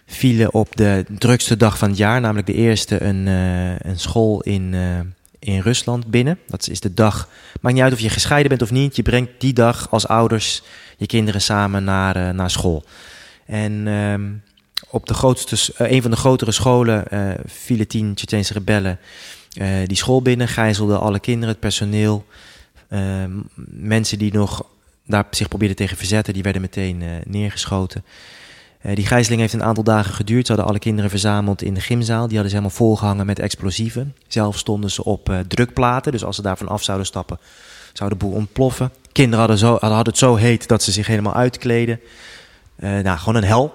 vielen op de drukste dag van het jaar, namelijk de eerste een, eh, een school in, eh, in Rusland binnen. Dat is de dag, maakt niet uit of je gescheiden bent of niet, je brengt die dag als ouders je kinderen samen naar, eh, naar school. En ehm, op de grootste, een van de grotere scholen vielen tien Tsjetsjeense rebellen die school binnen, gijzelden alle kinderen, het personeel, ehm, mensen die nog daar zich probeerden tegen verzetten, die werden meteen eh, neergeschoten. Eh, die gijzeling heeft een aantal dagen geduurd. Ze hadden alle kinderen verzameld in de gymzaal. Die hadden ze helemaal volgehangen met explosieven. Zelf stonden ze op eh, drukplaten. Dus als ze daarvan af zouden stappen, zou de boel ontploffen. Kinderen hadden, zo, hadden het zo heet dat ze zich helemaal uitkleden. Nou, gewoon een hel.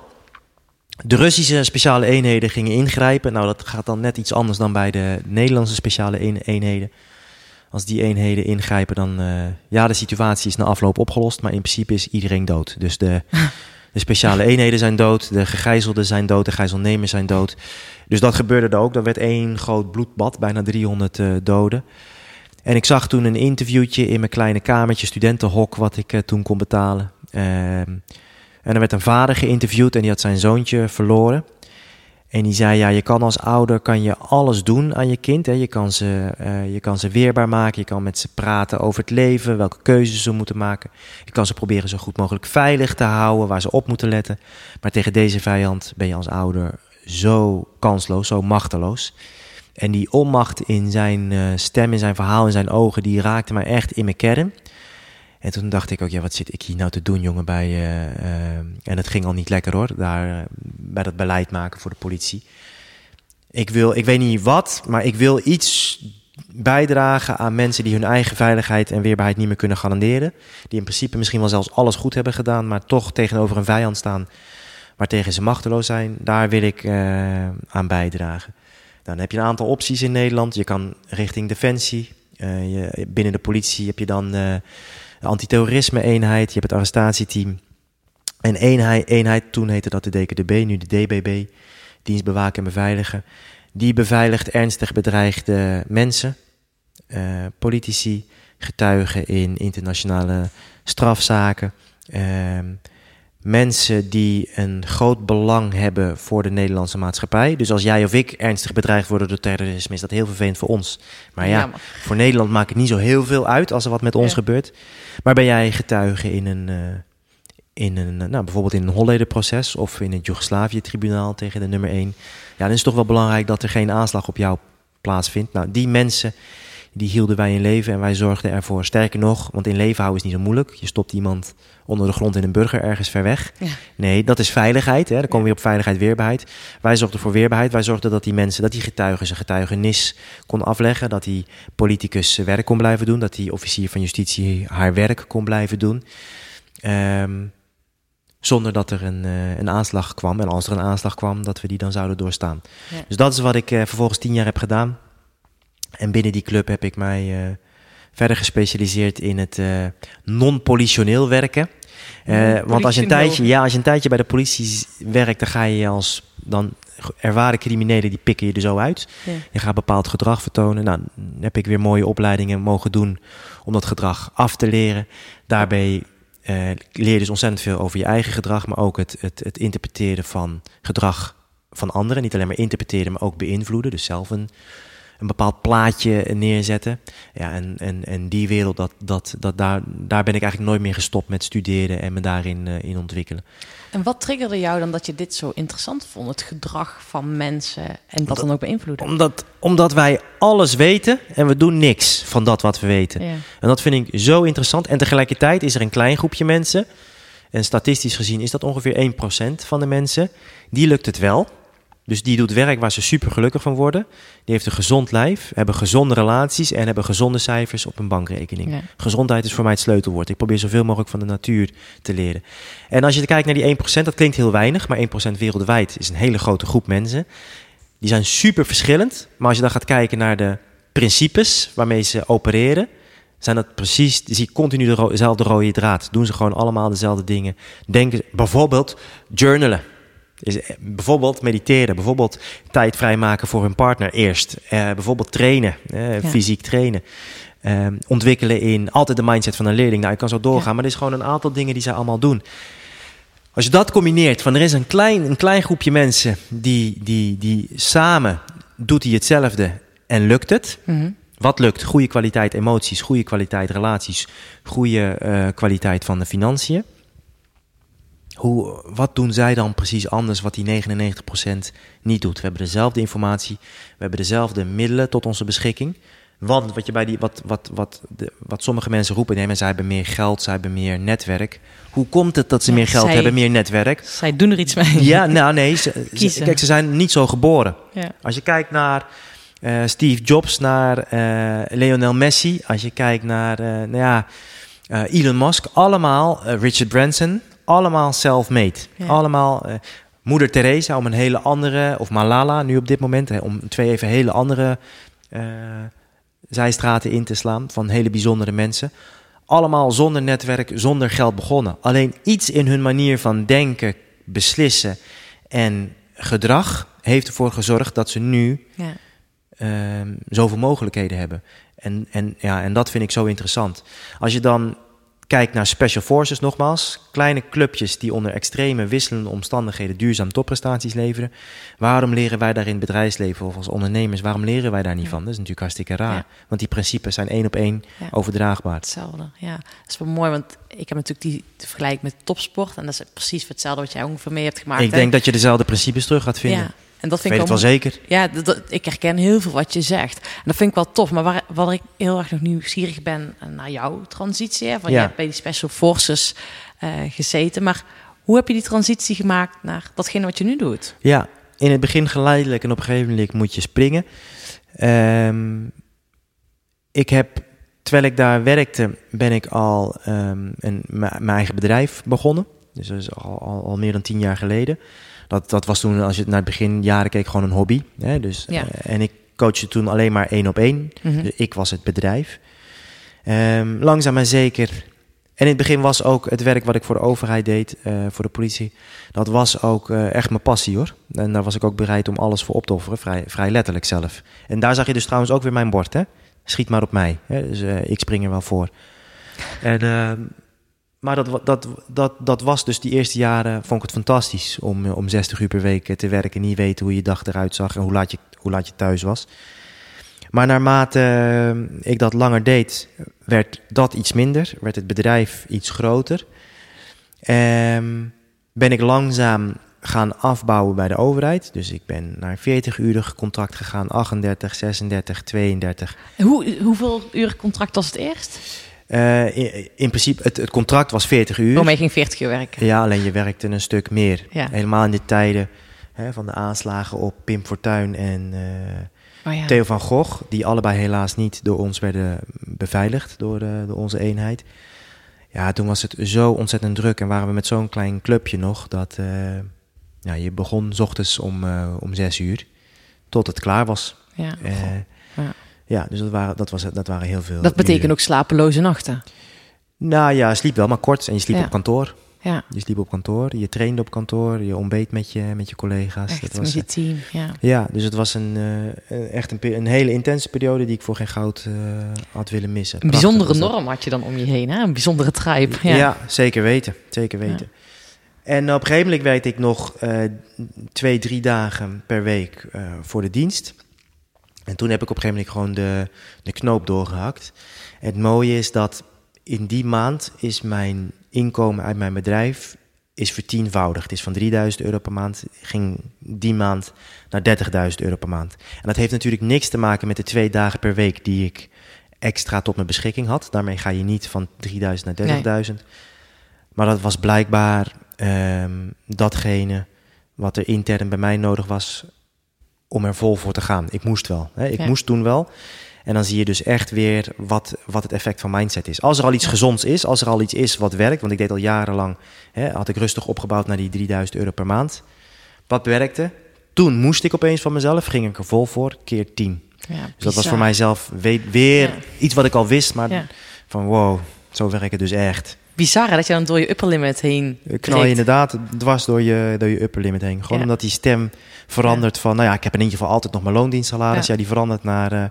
De Russische speciale eenheden gingen ingrijpen. Nou, dat gaat dan net iets anders dan bij de Nederlandse speciale een- eenheden. Als die eenheden ingrijpen, dan... eh, ja, de situatie is na afloop opgelost, maar in principe is iedereen dood. Dus de, de speciale eenheden zijn dood, de gegijzelden zijn dood, de gijzelnemers zijn dood. Dus dat gebeurde er ook. Er werd één groot bloedbad, bijna 300 eh, doden. En ik zag toen een interviewtje in mijn kleine kamertje, studentenhok, wat ik eh, toen kon betalen. Ehm, en er werd een vader geïnterviewd en die had zijn zoontje verloren. En die zei, ja, je kan als ouder kan je alles doen aan je kind. Hè. Je, kan ze, eh, je kan ze weerbaar maken, je kan met ze praten over het leven, welke keuzes ze moeten maken. Je kan ze proberen zo goed mogelijk veilig te houden, waar ze op moeten letten. Maar tegen deze vijand ben je als ouder zo kansloos, zo machteloos. En die onmacht in zijn eh, stem, in zijn verhaal, in zijn ogen, die raakte mij echt in mijn kern. En toen dacht ik ook, ja, wat zit ik hier nou te doen, jongen, bij... eh, en het ging al niet lekker, hoor, daar, eh, bij dat beleid maken voor de politie. Ik wil, ik weet niet wat, maar ik wil iets bijdragen aan mensen die hun eigen veiligheid en weerbaarheid niet meer kunnen garanderen. Die in principe misschien wel zelfs alles goed hebben gedaan, maar toch tegenover een vijand staan waartegen ze machteloos zijn. Daar wil ik aan bijdragen. Dan heb je een aantal opties in Nederland. Je kan richting defensie. Je, binnen de politie heb je dan antiterrorisme-eenheid. Je hebt het arrestatieteam. En eenheid, eenheid, toen heette dat de DKDB, nu de DBB. Dienst bewaken en beveiligen. Die beveiligt ernstig bedreigde mensen. eh, politici, getuigen in internationale strafzaken. ehm, mensen die een groot belang hebben voor de Nederlandse maatschappij. Dus als jij of ik ernstig bedreigd worden door terrorisme, is dat heel vervelend voor ons. Maar ja, Jammer. voor Nederland maakt het niet zo heel veel uit als er wat met ons Ja. gebeurt. Maar ben jij getuige in een, eh, in een eh, nou, bijvoorbeeld in een Holleder-proces of in het Joegoslavië-tribunaal tegen de nummer 1, ja, dan is het toch wel belangrijk dat er geen aanslag op jou plaatsvindt. Nou, die mensen die hielden wij in leven en wij zorgden ervoor. Sterker nog, want in leven houden is niet zo moeilijk. Je stopt iemand onder de grond in een burger ergens ver weg. Ja. Nee, dat is veiligheid. Hè. Dan komen we weer op veiligheid, weerbaarheid. Wij zorgden voor weerbaarheid. Wij zorgden dat die mensen, dat die getuigen zijn getuigenis kon afleggen. Dat die politicus zijn werk kon blijven doen. Dat die officier van justitie haar werk kon blijven doen. Ehm, zonder dat er een, eh, een aanslag kwam. En als er een aanslag kwam, dat we die dan zouden doorstaan. Ja. Dus dat is wat ik eh, vervolgens tien jaar heb gedaan. En binnen die club heb ik mij eh, verder gespecialiseerd in het eh, non-politioneel werken. Eh, want als je, een tijdje, ja, als je een tijdje bij de politie werkt, dan ga je als dan ervaren criminelen, die pikken je er zo uit. Ja. Je gaat bepaald gedrag vertonen. Nou, dan heb ik weer mooie opleidingen mogen doen om dat gedrag af te leren. Daarbij leer je dus ontzettend veel over je eigen gedrag, maar ook het, het, het interpreteren van gedrag van anderen. Niet alleen maar interpreteren, maar ook beïnvloeden. Dus zelf een, een bepaald plaatje neerzetten. Ja, en, en, en die wereld, dat, dat, dat, daar, daar ben ik eigenlijk nooit meer gestopt met studeren en me daarin eh, in ontwikkelen. En wat triggerde jou dan dat je dit zo interessant vond? Het gedrag van mensen en dat dan ook beïnvloeden? Omdat, omdat wij alles weten en we doen niks van dat wat we weten. Ja. En dat vind ik zo interessant. En tegelijkertijd is er een klein groepje mensen En statistisch gezien is dat ongeveer 1% van de mensen. Die lukt het wel. Dus die doet werk waar ze super gelukkig van worden. Die heeft een gezond lijf, hebben gezonde relaties en hebben gezonde cijfers op een bankrekening. Ja. Gezondheid is voor mij het sleutelwoord. Ik probeer zoveel mogelijk van de natuur te leren. En als je kijkt naar die 1%, dat klinkt heel weinig, maar 1% wereldwijd is een hele grote groep mensen. Die zijn super verschillend. Maar als je dan gaat kijken naar de principes waarmee ze opereren, zijn dat precies, zie je continu dezelfde rode draad. Doen ze gewoon allemaal dezelfde dingen. Denken, bijvoorbeeld journalen. Is, eh, bijvoorbeeld mediteren, bijvoorbeeld tijd vrijmaken voor hun partner eerst. Eh, bijvoorbeeld trainen, eh, Ja. fysiek trainen. Ontwikkelen in altijd de mindset van een leerling. Nou, ik kan zo doorgaan, Ja. maar er is gewoon een aantal dingen die zij allemaal doen. Als je dat combineert, van er is een klein, een klein groepje mensen die, die, die samen doet die hetzelfde en lukt het. Mhm. Wat lukt? Goede kwaliteit emoties, goede kwaliteit relaties, goede kwaliteit van de financiën. Hoe, wat doen zij dan precies anders wat die 99% niet doet? We hebben dezelfde informatie, we hebben dezelfde middelen tot onze beschikking. Want wat, je bij die, wat, wat, wat, de, wat sommige mensen roepen, nee, maar zij hebben meer geld, zij hebben meer netwerk. Hoe komt het dat ze Ja, meer geld zij- hebben, meer netwerk? Zij doen er iets mee. Ja, nou nee, ze, Kiezen. kijk, ze zijn niet zo geboren. Ja. Als je kijkt naar eh, Steve Jobs, naar eh, Lionel Messi, als je kijkt naar eh, nou ja, Elon Musk, allemaal, Richard Branson, allemaal self-made. Ja. Allemaal eh, Moeder Teresa om een hele andere, of Malala nu op dit moment, hè, om twee even hele andere eh, zijstraten in te slaan van hele bijzondere mensen. Allemaal zonder netwerk, zonder geld begonnen. Alleen iets in hun manier van denken, beslissen en gedrag heeft ervoor gezorgd dat ze nu Ja. ehm, zoveel mogelijkheden hebben. En, en, ja, en dat vind ik zo interessant. Als je dan kijkt naar Special Forces nogmaals, kleine clubjes die onder extreme wisselende omstandigheden duurzaam topprestaties leveren. Waarom leren wij daar in het bedrijfsleven of als ondernemers, waarom leren wij daar niet Ja. van? Dat is natuurlijk hartstikke raar. Ja. Want die principes zijn één op één Ja. overdraagbaar. Hetzelfde, ja. Dat is wel mooi, want ik heb natuurlijk die vergelijking met topsport. En dat is precies hetzelfde wat jij ongeveer mee hebt gemaakt. ik hè? denk dat je dezelfde principes terug gaat vinden. En dat vind weet ik het wel zeker. Ja, dat, ik herken heel veel wat je zegt. En dat vind ik wel tof. Maar waar, waar ik heel erg nog nieuwsgierig ben eh, naar jouw transitie. Hè? Van, Ja. Je hebt bij die Special Forces eh, gezeten. Maar hoe heb je die transitie gemaakt naar datgene wat je nu doet? Ja, in het begin geleidelijk en op een gegeven moment moet je springen. Ehm, ik heb, terwijl ik daar werkte, ben ik al ehm, een, mijn mijn eigen bedrijf begonnen. Dus dat is al, al, al meer dan tien jaar geleden. Dat, dat was toen, als je naar het begin jaren keek, gewoon een hobby. Hè? Dus, Ja. eh, en ik coachte toen alleen maar één op één. Mhm. Dus ik was het bedrijf. Ehm, langzaam maar zeker. En in het begin was ook het werk wat ik voor de overheid deed, eh, voor de politie, dat was ook eh, echt mijn passie hoor. En daar was ik ook bereid om alles voor op te offeren, vrij, vrij letterlijk zelf. En daar zag je dus trouwens ook weer mijn bord, hè? Schiet maar op mij. Hè? Dus ik spring er wel voor. En, ehm, maar dat, dat, dat, dat was dus die eerste jaren, vond ik het fantastisch om, eh, om 60 uur per week eh, te werken, niet weten hoe je dag eruit zag en hoe laat je, hoe laat je thuis was. Maar naarmate eh, ik dat langer deed, werd dat iets minder, werd het bedrijf iets groter. Ehm, ben ik langzaam gaan afbouwen bij de overheid. Dus ik ben naar 40-urig contract gegaan, 38, 36, 32. Hoe, hoeveel uur contract was het eerst? Eh, in, in principe, het, het contract was 40 uur. Maar je ging 40 uur werken. Ja, alleen je werkte een stuk meer. Ja. Helemaal in de tijden hè, van de aanslagen op Pim Fortuyn en eh, Oh, ja. Theo van Gogh, die allebei helaas niet door ons werden beveiligd, door, de, door onze eenheid. Ja, toen was het zo ontzettend druk en waren we met zo'n klein clubje nog, dat eh, ja, je begon 's ochtends om, eh, om zes uur, tot het klaar was. Ja. Eh, Ja. Ja, dus dat waren, dat, was, dat waren heel veel Dat betekent ook slapeloze nachten. Nou ja, je sliep wel maar kort en je sliep Ja. op kantoor. Ja, Je sliep op kantoor, je trainde op kantoor, je ontbeet met je, met je collega's. echt dat met was, je team. Ja. ja, dus het was een, eh, echt een, hele intense periode die ik voor geen goud eh, had willen missen. Een Prachtig bijzondere was norm had je dan om je heen, hè? Een bijzondere tribe. Ja. Ja. zeker weten. Zeker weten. En op een gegeven moment werkte ik nog eh, twee, drie dagen per week voor de dienst. En toen heb ik op een gegeven moment gewoon de, de knoop doorgehakt. Het mooie is dat in die maand is mijn inkomen uit mijn bedrijf is vertienvoudigd. Het is van 3000 euro per maand, ging die maand naar 30.000 euro per maand. En dat heeft natuurlijk niks te maken met de twee dagen per week die ik extra tot mijn beschikking had. Daarmee ga je niet van 3000 naar 30.000. Maar dat was blijkbaar ehm, datgene wat er intern bij mij nodig was om er vol voor te gaan. Ik moest wel. Hè? Ik Ja. moest toen wel. En dan zie je dus echt weer wat, wat het effect van mindset is. Als er al iets gezonds is, als er al iets is wat werkt, want ik deed al jarenlang, hè, had ik rustig opgebouwd naar die 3000 euro per maand. Wat werkte? Toen moest ik opeens van mezelf, ging ik er vol voor, keer 10. Ja, Dus dat was voor mijzelf we- weer Ja. iets wat ik al wist, maar van wow, zo werkt het dus echt. Bizar hè, dat je dan door je upper limit heen Je knal je inderdaad dwars door je, door je upper limit heen. Gewoon Ja. omdat die stem verandert van, nou ja, ik heb in ieder geval altijd nog mijn loondienstsalaris. Ja. Ja, die verandert naar eh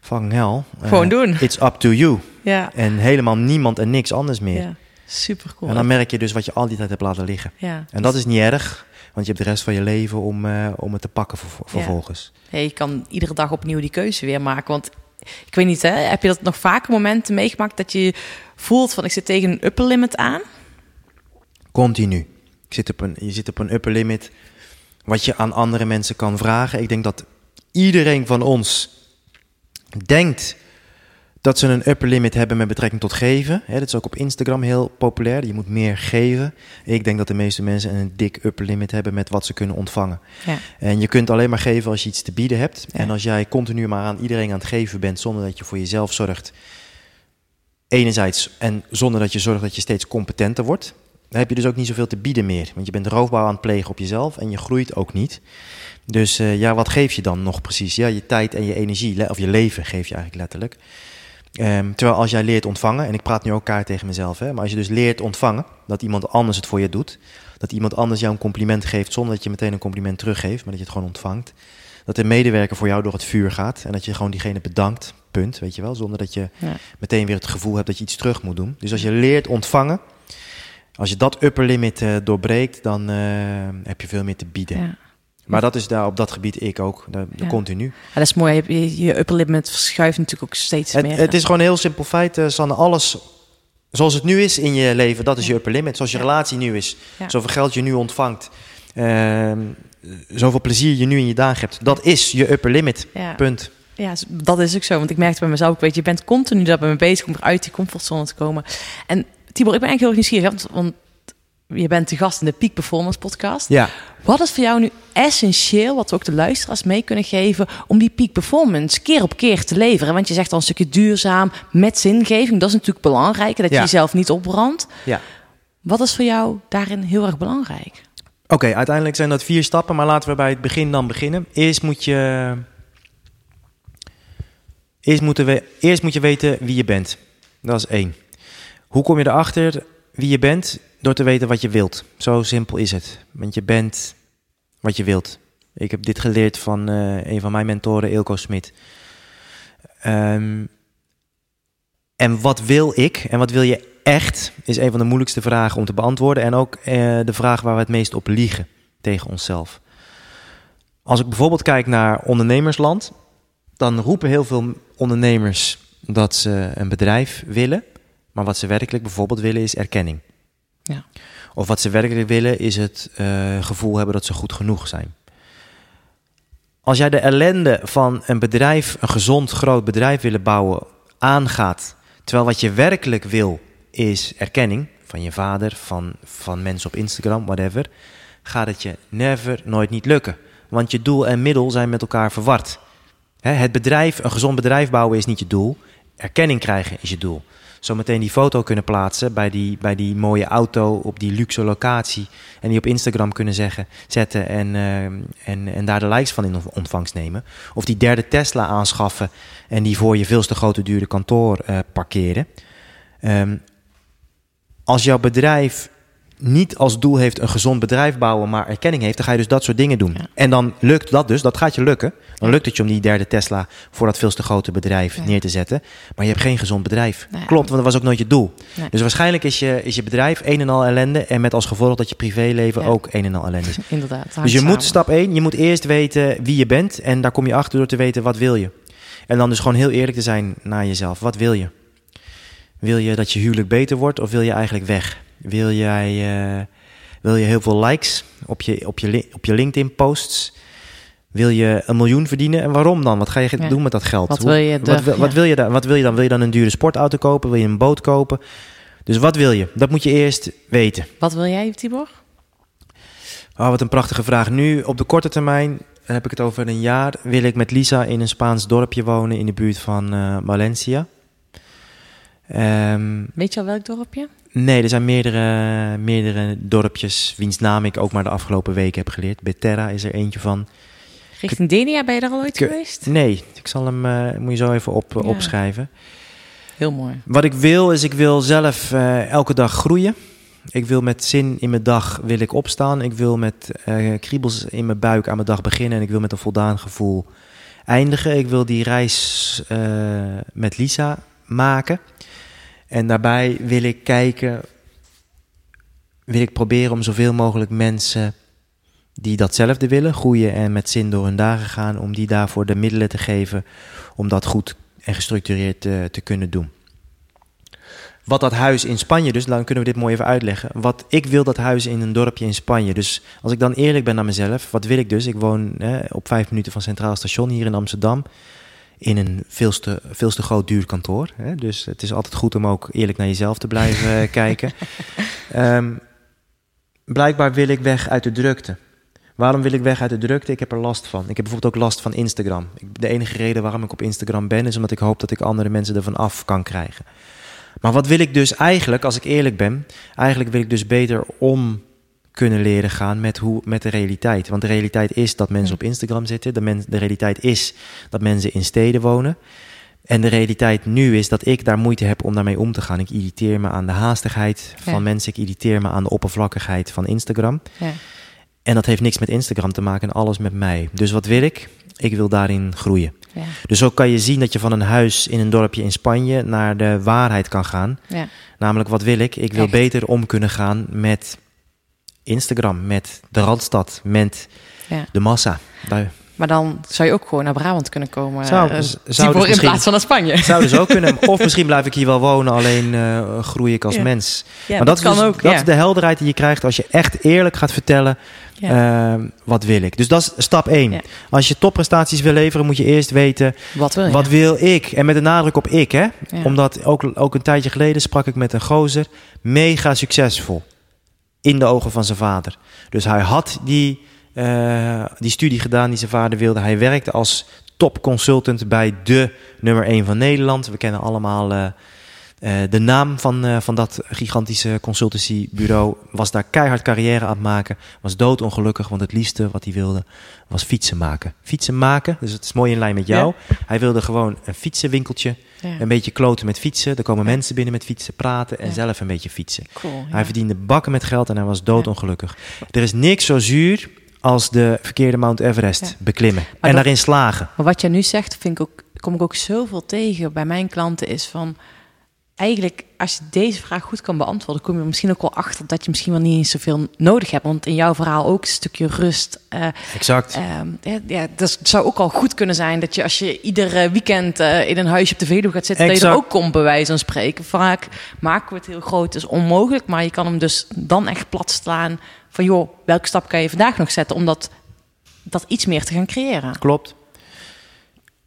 fucking hell. Eh, Gewoon doen. It's up to you. Ja, En helemaal niemand en niks anders meer. ja. super cool. En dan merk je dus wat je al die tijd hebt laten liggen. ja. En dat is niet erg, want je hebt de rest van je leven om, eh, om het te pakken ver- vervolgens. Ja, je kan iedere dag opnieuw die keuze weer maken. Want ik weet niet, hè, heb je dat nog vaker momenten meegemaakt dat je voelt van ik zit tegen een upper limit aan? Continu. Ik zit op een, je zit op een upper limit wat je aan andere mensen kan vragen. Ik denk dat iedereen van ons denkt dat ze een upper limit hebben met betrekking tot geven. Dat is ook op Instagram heel populair. Je moet meer geven. Ik denk dat de meeste mensen een dik upper limit hebben met wat ze kunnen ontvangen. Ja. En je kunt alleen maar geven als je iets te bieden hebt. Ja. En als jij continu maar aan iedereen aan het geven bent zonder dat je voor jezelf zorgt. Enerzijds en zonder dat je zorgt dat je steeds competenter wordt. Dan heb je dus ook niet zoveel te bieden meer. Want je bent roofbouw aan het plegen op jezelf en je groeit ook niet. Dus eh, ja, wat geef je dan nog precies? Ja, je tijd en je energie, of je leven geef je eigenlijk letterlijk. Ehm, terwijl als jij leert ontvangen, en ik praat nu ook kaart tegen mezelf, hè, maar als je dus leert ontvangen, dat iemand anders het voor je doet, dat iemand anders jou een compliment geeft zonder dat je meteen een compliment teruggeeft, maar dat je het gewoon ontvangt. Dat een medewerker voor jou door het vuur gaat en dat je gewoon diegene bedankt, punt, weet je wel, zonder dat je Ja. meteen weer het gevoel hebt dat je iets terug moet doen. Dus als je leert ontvangen, als je dat upper limit eh, doorbreekt, dan eh, heb je veel meer te bieden. Ja. Maar dat is daar op dat gebied ik ook, daar, Ja. continu. Ja, dat is mooi. Je, je, upper limit verschuift natuurlijk ook steeds Het, meer. het is gewoon een heel simpel feit, eh, Sanne. Alles zoals het nu is in je leven, dat is je upper limit. Zoals je relatie nu is, zoveel geld je nu ontvangt, ehm, zoveel plezier je nu in je dagen hebt. Dat is je upper limit. ja. Punt. Ja, dat is ook zo. Want ik merkte bij mezelf, ook, weet je, je bent continu daarmee bezig om uit die comfortzone te komen. En Tibor, ik ben eigenlijk heel erg nieuwsgierig, want, want je bent de gast in de Peak Performance podcast. Ja. Wat is voor jou nu essentieel, wat we ook de luisteraars mee kunnen geven, om die peak performance keer op keer te leveren? Want je zegt al een stukje duurzaam, met zingeving. Dat is natuurlijk belangrijk, dat je Ja. jezelf niet opbrandt. ja. Wat is voor jou daarin heel erg belangrijk? Oké, uiteindelijk zijn dat vier stappen, maar laten we bij het begin dan beginnen. Eerst moet je, eerst moeten we, eerst moet je weten wie je bent. Dat is één. Hoe kom je erachter wie je bent? Door te weten wat je wilt. Zo simpel is het. Want je bent wat je wilt. Ik heb dit geleerd van eh, een van mijn mentoren, Ilko Smit. Ehm, en wat wil ik en wat wil je echt, is een van de moeilijkste vragen om te beantwoorden. En ook eh, de vraag waar we het meest op liegen tegen onszelf. Als ik bijvoorbeeld kijk naar ondernemersland, dan roepen heel veel ondernemers dat ze een bedrijf willen. Maar wat ze werkelijk bijvoorbeeld willen is erkenning. Ja. Of wat ze werkelijk willen is het eh, gevoel hebben dat ze goed genoeg zijn. Als jij de ellende van een bedrijf, een gezond groot bedrijf willen bouwen, aangaat, terwijl wat je werkelijk wil is erkenning van je vader, van, van mensen op Instagram, whatever, gaat het je never, nooit niet lukken. Want je doel en middel zijn met elkaar verward. Hè, het bedrijf, een gezond bedrijf bouwen is niet je doel. Erkenning krijgen is je doel. Zometeen die foto kunnen plaatsen bij die, bij die mooie auto op die luxe locatie. En die op Instagram kunnen zeggen, zetten en, eh, en, en daar de likes van in ontvangst nemen. Of die derde Tesla aanschaffen en die voor je veel te grote dure kantoor eh, parkeren. Ehm, als jouw bedrijf niet als doel heeft een gezond bedrijf bouwen, maar erkenning heeft, dan ga je dus dat soort dingen doen. Ja. En dan lukt dat dus, dat gaat je lukken. Dan lukt het je om die derde Tesla voor dat veel te grote bedrijf neer te zetten. Maar je hebt geen gezond bedrijf. Nee. Klopt, want dat was ook nooit je doel. Nee. Dus waarschijnlijk is je, is je bedrijf een en al ellende. En met als gevolg dat je privéleven Ja. ook een en al ellende is. Inderdaad. Dus je moet stap 1, je moet eerst weten wie je bent. En daar kom je achter door te weten wat wil je. En dan dus gewoon heel eerlijk te zijn naar jezelf. Wat wil je? Wil je dat je huwelijk beter wordt of wil je eigenlijk weg? Wil jij eh, wil je heel veel likes op je, op je, op je LinkedIn posts? Wil je een miljoen verdienen? En waarom dan? Wat ga je Ja. doen met dat geld? Wat Hoe- wil je wat, wil- wat ja. wil je dan? Wat wil je dan? Wil je dan een dure sportauto kopen? Wil je een boot kopen? Dus wat wil je? Dat moet je eerst weten. Wat wil jij, Tibor? Oh, wat een prachtige vraag. Nu, op de korte termijn, heb ik het over een jaar, wil ik met Lisa in een Spaans dorpje wonen in de buurt van eh, Valencia. Ehm, Weet je al welk dorpje? nee, er zijn meerdere, meerdere dorpjes, wiens naam ik ook maar de afgelopen weken heb geleerd. Beterra is er eentje van. Richting Denia, ben je daar al ooit geweest? Nee, ik zal hem, eh, moet je zo even op, Ja. opschrijven. Heel mooi. Wat ik wil, is ik wil zelf eh, elke dag groeien. Ik wil met zin in mijn dag wil ik opstaan. Ik wil met eh, kriebels in mijn buik aan mijn dag beginnen. En ik wil met een voldaan gevoel eindigen. Ik wil die reis eh, met Lisa maken. En daarbij wil ik kijken, wil ik proberen om zoveel mogelijk mensen die datzelfde willen, groeien en met zin door hun dagen gaan, om die daarvoor de middelen te geven om dat goed en gestructureerd te kunnen doen. Wat dat huis in Spanje, dus dan kunnen we dit mooi even uitleggen. Wat ik wil dat huis in een dorpje in Spanje. Dus als ik dan eerlijk ben naar mezelf, wat wil ik dus? Ik woon op vijf minuten van Centraal Station hier in Amsterdam. In een veel te, veel te groot duur kantoor. Hè? Dus het is altijd goed om ook eerlijk naar jezelf te blijven eh, kijken. Ehm, blijkbaar wil ik weg uit de drukte. Waarom wil ik weg uit de drukte? Ik heb er last van. Ik heb bijvoorbeeld ook last van Instagram. De enige reden waarom ik op Instagram ben, is omdat ik hoop dat ik andere mensen ervan af kan krijgen. Maar wat wil ik dus eigenlijk, als ik eerlijk ben, eigenlijk wil ik dus beter om kunnen leren gaan met, hoe, met de realiteit. Want de realiteit is dat mensen op Instagram zitten. De, men, de realiteit is dat mensen in steden wonen. En de realiteit nu is dat ik daar moeite heb om daarmee om te gaan. Ik irriteer me aan de haastigheid van Ja. mensen. Ik irriteer me aan de oppervlakkigheid van Instagram. Ja. En dat heeft niks met Instagram te maken en alles met mij. Dus wat wil ik? Ik wil daarin groeien. Ja. Dus zo kan je zien dat je van een huis in een dorpje in Spanje naar de waarheid kan gaan. Ja. Namelijk, wat wil ik? Ik wil Echt. beter om kunnen gaan met Instagram, met de Randstad, met Ja. de massa. Daar Maar dan zou je ook gewoon naar Brabant kunnen komen. Zou- dus in misschien- plaats van naar Spanje. zou dus ook kunnen. Of misschien blijf ik hier wel wonen, alleen eh, groei ik als Ja. mens. Ja, maar dat, kan is, dus- ook. dat ja. is de helderheid die je krijgt als je echt eerlijk gaat vertellen Ja. eh, wat wil ik. Dus dat is stap 1. Ja. Als je topprestaties wil leveren, moet je eerst weten Wat wil? Wat wil ik? En met de nadruk op ik, hè? Omdat ook, ook een tijdje geleden sprak ik met een gozer. Mega succesvol. In de ogen van zijn vader. Dus hij had die, eh, die studie gedaan die zijn vader wilde. Hij werkte als top consultant bij de nummer 1 van Nederland. We kennen allemaal eh, eh, de naam van, van dat gigantische consultancybureau. Was daar keihard carrière aan het maken. Was doodongelukkig, want het liefste wat hij wilde was fietsen maken. Fietsen maken, dus het is mooi in lijn met jou. Hij wilde gewoon een fietsenwinkeltje. Ja. Een beetje kloten met fietsen. Er komen mensen binnen met fietsen, praten en zelf een beetje fietsen. Cool. Hij verdiende bakken met geld en hij was doodongelukkig. Er is niks zo zuur als de verkeerde Mount Everest beklimmen. en dat- daarin slagen. Maar wat jij nu zegt, vind ik ook, kom ik ook zoveel tegen bij mijn klanten, is van eigenlijk, als je deze vraag goed kan beantwoorden, kom je er misschien ook wel achter dat je misschien wel niet eens zoveel nodig hebt. Want in jouw verhaal ook een stukje rust. eh, Exact. Ehm, ja, ja, dat zou ook al goed kunnen zijn dat je als je ieder weekend eh, in een huisje op de Veluwe gaat zitten, dat je er Exact. ook komt bij wijze van spreken. Vaak maken we het heel groot, is onmogelijk, maar je kan hem dus dan echt plat slaan van joh, welke stap kan je vandaag nog zetten om dat, dat iets meer te gaan creëren. Klopt.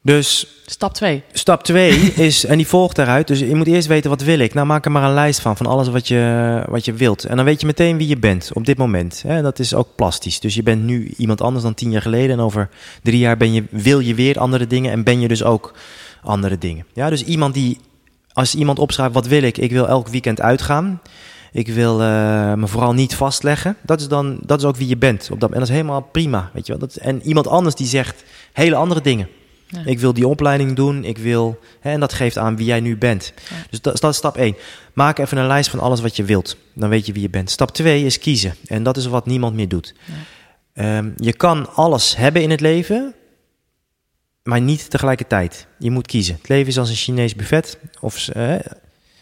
Dus Stap 2. stap 2 is, en die volgt daaruit. Dus je moet eerst weten wat wil ik. Nou, maak er maar een lijst van, van alles wat je, wat je wilt. En dan weet je meteen wie je bent op dit moment. Hè, dat is ook plastisch. Dus je bent nu iemand anders dan tien jaar geleden. En over drie jaar ben je, wil je weer andere dingen. En ben je dus ook andere dingen. Ja, dus iemand die, als iemand opschrijft, wat wil ik? Ik wil elk weekend uitgaan. Ik wil eh, me vooral niet vastleggen. Dat is dan, dat is ook wie je bent. Op dat, en dat is helemaal prima, weet je wel. Dat, en iemand anders die zegt hele andere dingen. Ja. Ik wil die opleiding doen. Ik wil, hè, en dat geeft aan wie jij nu bent. Ja. Dus dat, dat is stap 1. Maak even een lijst van alles wat je wilt. Dan weet je wie je bent. Stap 2 is kiezen. En dat is wat niemand meer doet. Ehm, je kan alles hebben in het leven, maar niet tegelijkertijd. Je moet kiezen. Het leven is als een Chinees buffet. Of,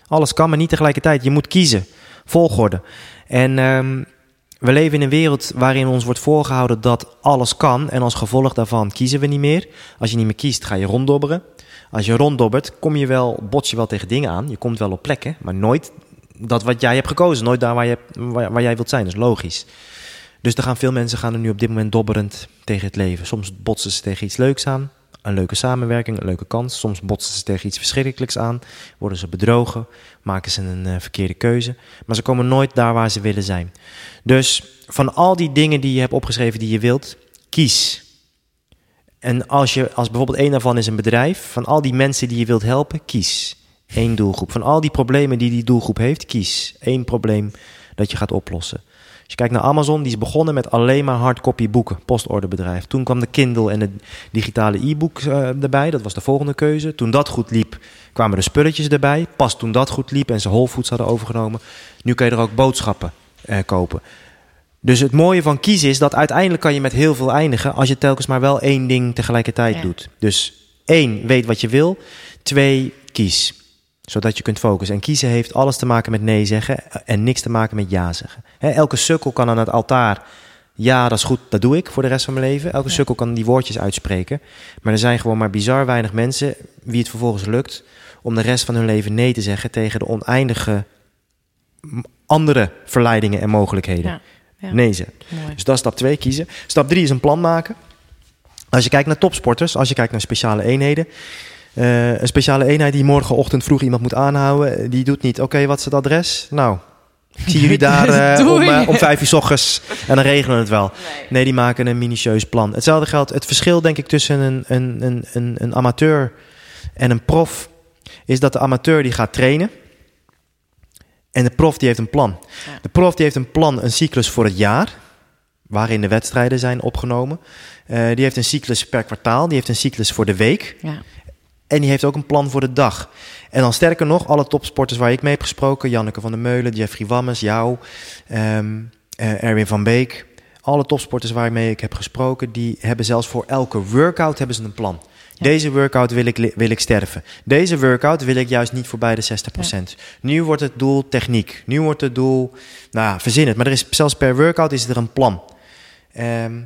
alles kan, maar niet tegelijkertijd. Je moet kiezen. Volgorde. En ehm, we leven in een wereld waarin ons wordt voorgehouden dat alles kan. En als gevolg daarvan kiezen we niet meer. Als je niet meer kiest, ga je ronddobberen. Als je ronddobbert, kom je wel, bots je wel tegen dingen aan. Je komt wel op plekken, maar nooit dat wat jij hebt gekozen. Nooit daar waar, je, waar, waar jij wilt zijn. Dat is logisch. Dus er gaan veel mensen gaan er nu op dit moment dobberend tegen het leven. Soms botsen ze tegen iets leuks aan. Een leuke samenwerking, een leuke kans. Soms botsen ze tegen iets verschrikkelijks aan, worden ze bedrogen, maken ze een eh, verkeerde keuze. Maar ze komen nooit daar waar ze willen zijn. Dus van al die dingen die je hebt opgeschreven die je wilt, kies. En als, je, als bijvoorbeeld één daarvan is een bedrijf, van al die mensen die je wilt helpen, kies. Eén doelgroep. Van al die problemen die die doelgroep heeft, kies. Eén probleem dat je gaat oplossen. Als je kijkt naar Amazon, die is begonnen met alleen maar hardcopy boeken, postorderbedrijf. Toen kwam de Kindle en het digitale e-book eh, erbij, dat was de volgende keuze. Toen dat goed liep, kwamen de spulletjes erbij. Pas toen dat goed liep en ze Whole Foods hadden overgenomen, nu kan je er ook boodschappen eh, kopen. Dus het mooie van kiezen is dat uiteindelijk kan je met heel veel eindigen als je telkens maar wel één ding tegelijkertijd Ja. doet. Dus één, weet wat je wil. Twee, kies. Zodat je kunt focussen. En kiezen heeft alles te maken met nee zeggen en niks te maken met ja zeggen. Elke sukkel kan aan het altaar. Ja, dat is goed, dat doe ik voor de rest van mijn leven. Elke Ja. sukkel kan die woordjes uitspreken. Maar er zijn gewoon maar bizar weinig mensen wie het vervolgens lukt om de rest van hun leven nee te zeggen tegen de oneindige andere verleidingen en mogelijkheden. Ja, ja. Nee zeggen. Mooi. Dus dat is stap 2, kiezen. Stap 3 is een plan maken. Als je kijkt naar topsporters, als je kijkt naar speciale eenheden. Eh, een speciale eenheid die morgenochtend vroeg iemand moet aanhouden, eh, die doet niet. Oké, wat is het adres? Nou, ik zie jullie daar eh, om, vijf uur 's ochtends en dan regelen we het wel. Nee, die maken een minutieus plan. Hetzelfde geldt, het verschil denk ik tussen een, een, een, een, een amateur en een prof, is dat de amateur die gaat trainen. En de prof die heeft een plan. Ja. De prof die heeft een plan, een cyclus voor het jaar, waarin de wedstrijden zijn opgenomen. Die heeft een cyclus per kwartaal, die heeft een cyclus voor de week. Ja. En die heeft ook een plan voor de dag. En dan sterker nog, alle topsporters waar ik mee heb gesproken... Janneke van der Meulen, Jeffrey Wammes, jou, eh, Erwin van Beek... alle topsporters waarmee ik heb gesproken... die hebben zelfs voor elke workout hebben ze een plan. Ja. Deze workout wil ik, wil ik sterven. Deze workout wil ik juist niet voorbij de 60%. Nu wordt het doel techniek. Nu wordt het doel... Nou, ja, verzin het. Maar er is, zelfs per workout is er een plan. Ehm,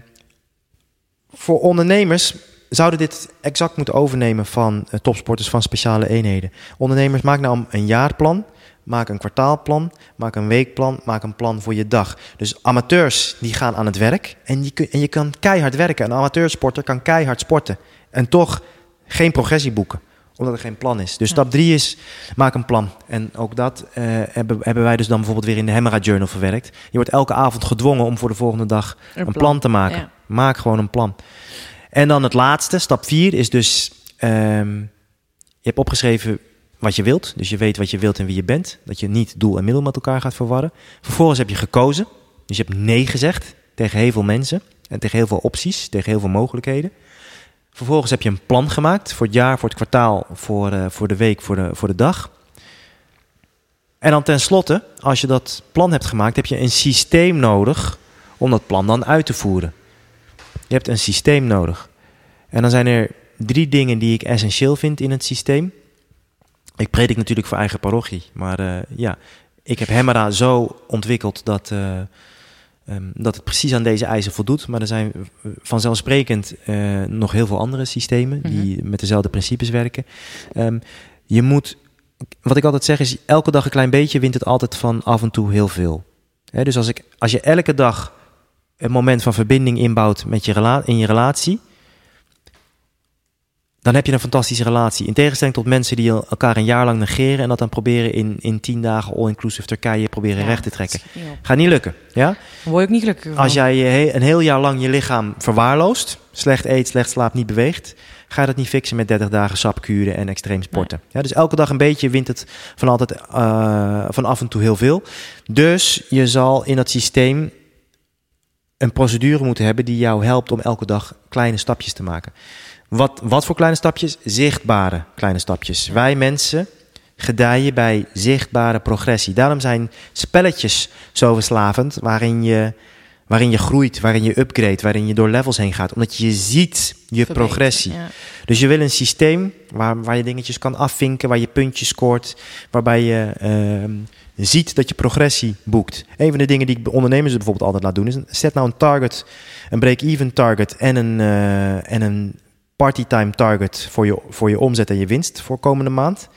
voor ondernemers zouden dit exact moeten overnemen van eh, topsporters van speciale eenheden. Ondernemers, maak nou een jaarplan, maak een kwartaalplan, maak een weekplan, maak een plan voor je dag. Dus amateurs die gaan aan het werk en je, kun- en je kan keihard werken. Een amateursporter kan keihard sporten en toch geen progressie boeken omdat er geen plan is. Dus Ja. stap drie is, maak een plan. En ook dat eh, hebben, hebben wij dus dan bijvoorbeeld weer in de Hemera Journal verwerkt. Je wordt elke avond gedwongen om voor de volgende dag een, plan. te maken. Ja. Maak gewoon een plan. En dan het laatste, stap 4, is dus... ehm, je hebt opgeschreven wat je wilt. Dus je weet wat je wilt en wie je bent. Dat je niet doel en middel met elkaar gaat verwarren. Vervolgens heb je gekozen. Dus je hebt nee gezegd tegen heel veel mensen. En tegen heel veel opties, tegen heel veel mogelijkheden. Vervolgens heb je een plan gemaakt voor het jaar, voor het kwartaal, voor, eh, voor de week, voor de, voor de dag. En dan tenslotte, als je dat plan hebt gemaakt, heb je een systeem nodig om dat plan dan uit te voeren. Je hebt een systeem nodig. En dan zijn er drie dingen die ik essentieel vind in het systeem. Ik predik natuurlijk voor eigen parochie, maar eh, ja, ik heb Hemmera zo ontwikkeld dat, eh, ehm, dat het precies aan deze eisen voldoet. Maar er zijn eh, vanzelfsprekend nog heel veel andere systemen die met dezelfde principes werken. Ehm, je moet, wat ik altijd zeg is, elke dag een klein beetje wint het altijd van af en toe heel veel. Dus als, ik, als je elke dag een moment van verbinding inbouwt met je rela- in je relatie, dan heb je een fantastische relatie. In tegenstelling tot mensen die elkaar een jaar lang negeren en dat dan proberen in, in tien dagen all-inclusive Turkije proberen Ja, recht te trekken. Gaat niet lukken. Ja? Daar word je ook niet gelukkig. Als jij je een heel jaar lang je lichaam verwaarloost, slecht eet, slecht slaapt, niet beweegt, ga je dat niet fixen met 30 dagen sapkuren en extreem sporten. Ja, dus elke dag een beetje wint het van, altijd, eh, van af en toe heel veel. Dus je zal in dat systeem een procedure moeten hebben die jou helpt om elke dag kleine stapjes te maken. Wat, wat voor kleine stapjes? Zichtbare kleine stapjes. Wij mensen gedijen bij zichtbare progressie. Daarom zijn spelletjes zo verslavend, waarin je, waarin je groeit, waarin je upgrade, waarin je door levels heen gaat. Omdat je ziet je progressie. Ja. Dus je wil een systeem waar, waar je dingetjes kan afvinken, waar je puntjes scoort, waarbij je ehm, ziet dat je progressie boekt. Een van de dingen die ik ondernemers bijvoorbeeld altijd laat doen is: zet nou een target, een break-even target en een, eh, en een partytime target voor je, voor je omzet en je winst voor komende maand.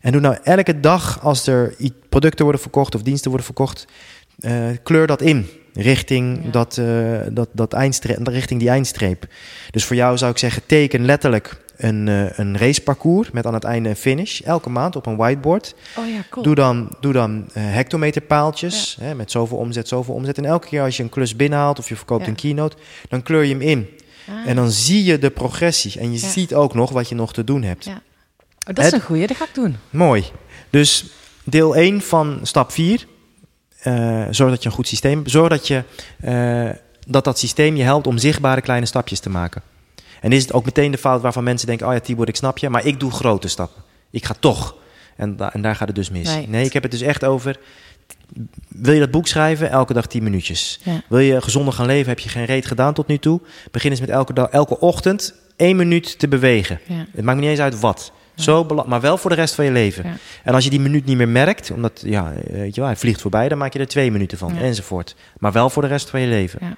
En doe nou elke dag als er producten worden verkocht of diensten worden verkocht, eh, kleur dat in. richting, Ja. dat, eh, dat, dat eindstreep, richting die eindstreep. Dus voor jou zou ik zeggen, teken letterlijk een, eh, een raceparcours met aan het einde een finish. Elke maand op een whiteboard. Oh ja, cool. Doe dan, doe dan eh, hectometerpaaltjes hè, met zoveel omzet, zoveel omzet. En elke keer als je een klus binnenhaalt of je verkoopt Ja. een keynote, dan kleur je hem in. Ah. En dan zie je de progressie. En je ziet ook nog wat je nog te doen hebt. Ja. Oh, dat is Het- een goeie, dat ga ik doen. Mooi. Dus deel 1 van stap 4. eh zorg dat je een goed systeem hebt. Zorg dat, je, dat dat systeem je helpt om zichtbare kleine stapjes te maken. En is het ook meteen de fout waarvan mensen denken... oh ja, Tibor, ik snap je, maar ik doe grote stappen. Ik ga toch. En, da- en daar gaat het dus mis. Nee. Nee, ik heb het dus echt over... Wil je dat boek schrijven? Elke dag 10 minuutjes. Ja. Wil je gezonder gaan leven? Heb je geen reet gedaan tot nu toe? Begin eens met elke, elke ochtend één minuut te bewegen. Ja. Het maakt me niet eens uit wat. Zo maar wel voor de rest van je leven. Ja. En als je die minuut niet meer merkt, omdat ja, eh, weet je wel, hij vliegt voorbij, dan maak je er twee minuten van, enzovoort. Maar wel voor de rest van je leven.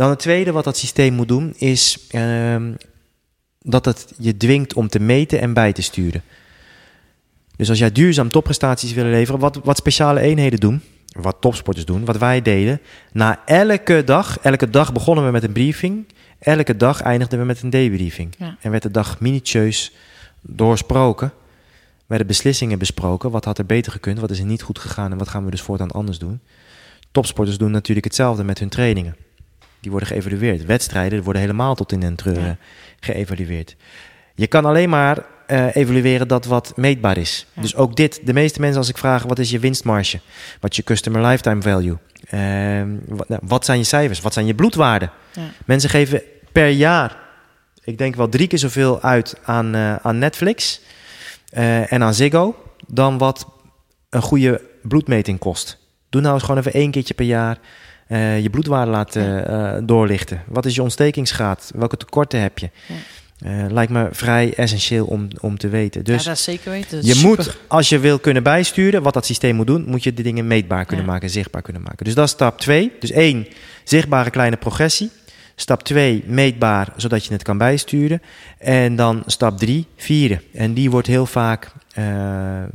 Dan het tweede wat dat systeem moet doen, is ehm, dat het je dwingt om te meten en bij te sturen. Dus als jij duurzaam topprestaties wil leveren, wat, wat speciale eenheden doen, wat topsporters doen, wat wij deden, na elke dag, elke dag begonnen we met een briefing, elke dag eindigden we met een debriefing. Ja. En werd de dag minutieus doorsproken, werden beslissingen besproken, wat had er beter gekund, wat is er niet goed gegaan en wat gaan we dus voortaan anders doen. Topsporters doen natuurlijk hetzelfde met hun trainingen. Die worden geëvalueerd. Wedstrijden worden helemaal tot in den treuren Ja. geëvalueerd. Je kan alleen maar eh, evalueren dat wat meetbaar is. Ja. Dus ook dit. De meeste mensen als ik vraag wat is je winstmarge? Wat is je customer lifetime value? Ehm, wat, nou, wat zijn je cijfers? Wat zijn je bloedwaarden? Ja. Mensen geven per jaar, ik denk wel drie keer zoveel uit aan, eh, aan Netflix eh, en aan Ziggo dan wat een goede bloedmeting kost. Doe nou eens gewoon even één keertje per jaar eh, je bloedwaarde laten eh, doorlichten. Wat is je ontstekingsgraad? Welke tekorten heb je? Ja. Eh, lijkt me vrij essentieel om, om te weten. Dus ja, dat zeker weten. Dat je super. moet, als je wil kunnen bijsturen wat dat systeem moet doen, moet je de dingen meetbaar kunnen Ja. maken, zichtbaar kunnen maken. Dus dat is stap 2. Dus één, zichtbare kleine progressie. Stap 2, meetbaar, zodat je het kan bijsturen. En dan stap 3, vieren. En die wordt heel vaak eh,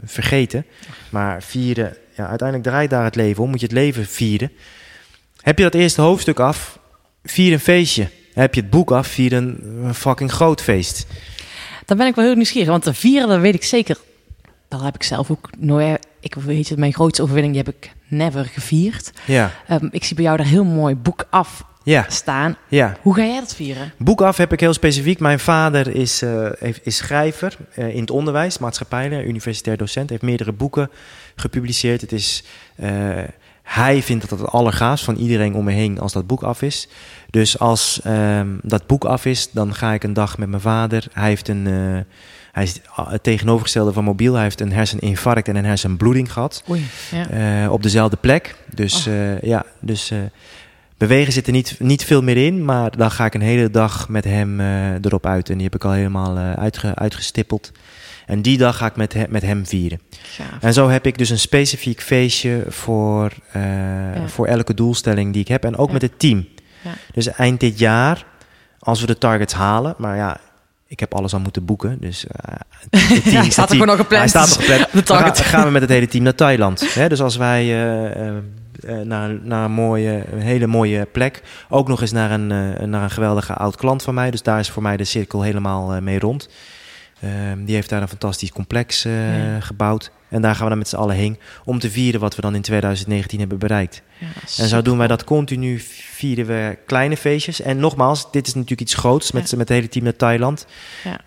vergeten. Maar vieren, ja, uiteindelijk draait daar het leven om. Moet je het leven vieren. Heb je dat eerste hoofdstuk af, vier een feestje. Heb je het boek af, vier een een fucking groot feest. Dan ben ik wel heel nieuwsgierig, want de vieren, dat weet ik zeker. Dat heb ik zelf ook nooit. Ik weet het, mijn grootste overwinning die heb ik never gevierd. Ja, Ehm, ik zie bij jou daar heel mooi boek af ja, staan. ja. Hoe ga jij dat vieren? Boek af heb ik heel specifiek. Mijn vader is, eh, is schrijver eh, in het onderwijs, maatschappijleer, universitair docent. Heeft meerdere boeken gepubliceerd. Het is, eh, hij vindt dat het allergaafst van iedereen om me heen als dat boek af is. Dus als ehm, dat boek af is, dan ga ik een dag met mijn vader. Hij heeft een... eh, hij is het tegenovergestelde van mobiel. Hij heeft een herseninfarct en een hersenbloeding gehad. Oei, ja. Eh, op dezelfde plek. Dus eh, ja, dus bewegen zit er niet, niet veel meer in. Maar dan ga ik een hele dag met hem eh, erop uit. En die heb ik al helemaal eh, uitge, uitgestippeld. En die dag ga ik met, he- met hem vieren. gaaf. En zo heb ik dus een specifiek feestje voor, eh, voor elke doelstelling die ik heb. En ook Ja. met het team. Ja. Dus eind dit jaar, als we de targets halen. Maar ja, ik heb alles al moeten boeken. Dus het team, Ja, hij staat er gewoon al gepland. Hij staat er gepland. De target. Dan ga- gaan we met het hele team naar Thailand. Hè? Dus als wij eh, naar, naar een, mooie, een hele mooie plek. Ook nog eens naar een, eh, naar een geweldige oud klant van mij. Dus daar is voor mij de cirkel helemaal eh, mee rond. Ehm, die heeft daar een fantastisch complex Ja. gebouwd. En daar gaan we dan met z'n allen heen. Om te vieren wat we dan in 2019 hebben bereikt. Ja, En zo doen wij dat continu. Vieren we kleine feestjes. En nogmaals, dit is natuurlijk iets groots. Met, Ja. met het hele team naar Thailand. Ja.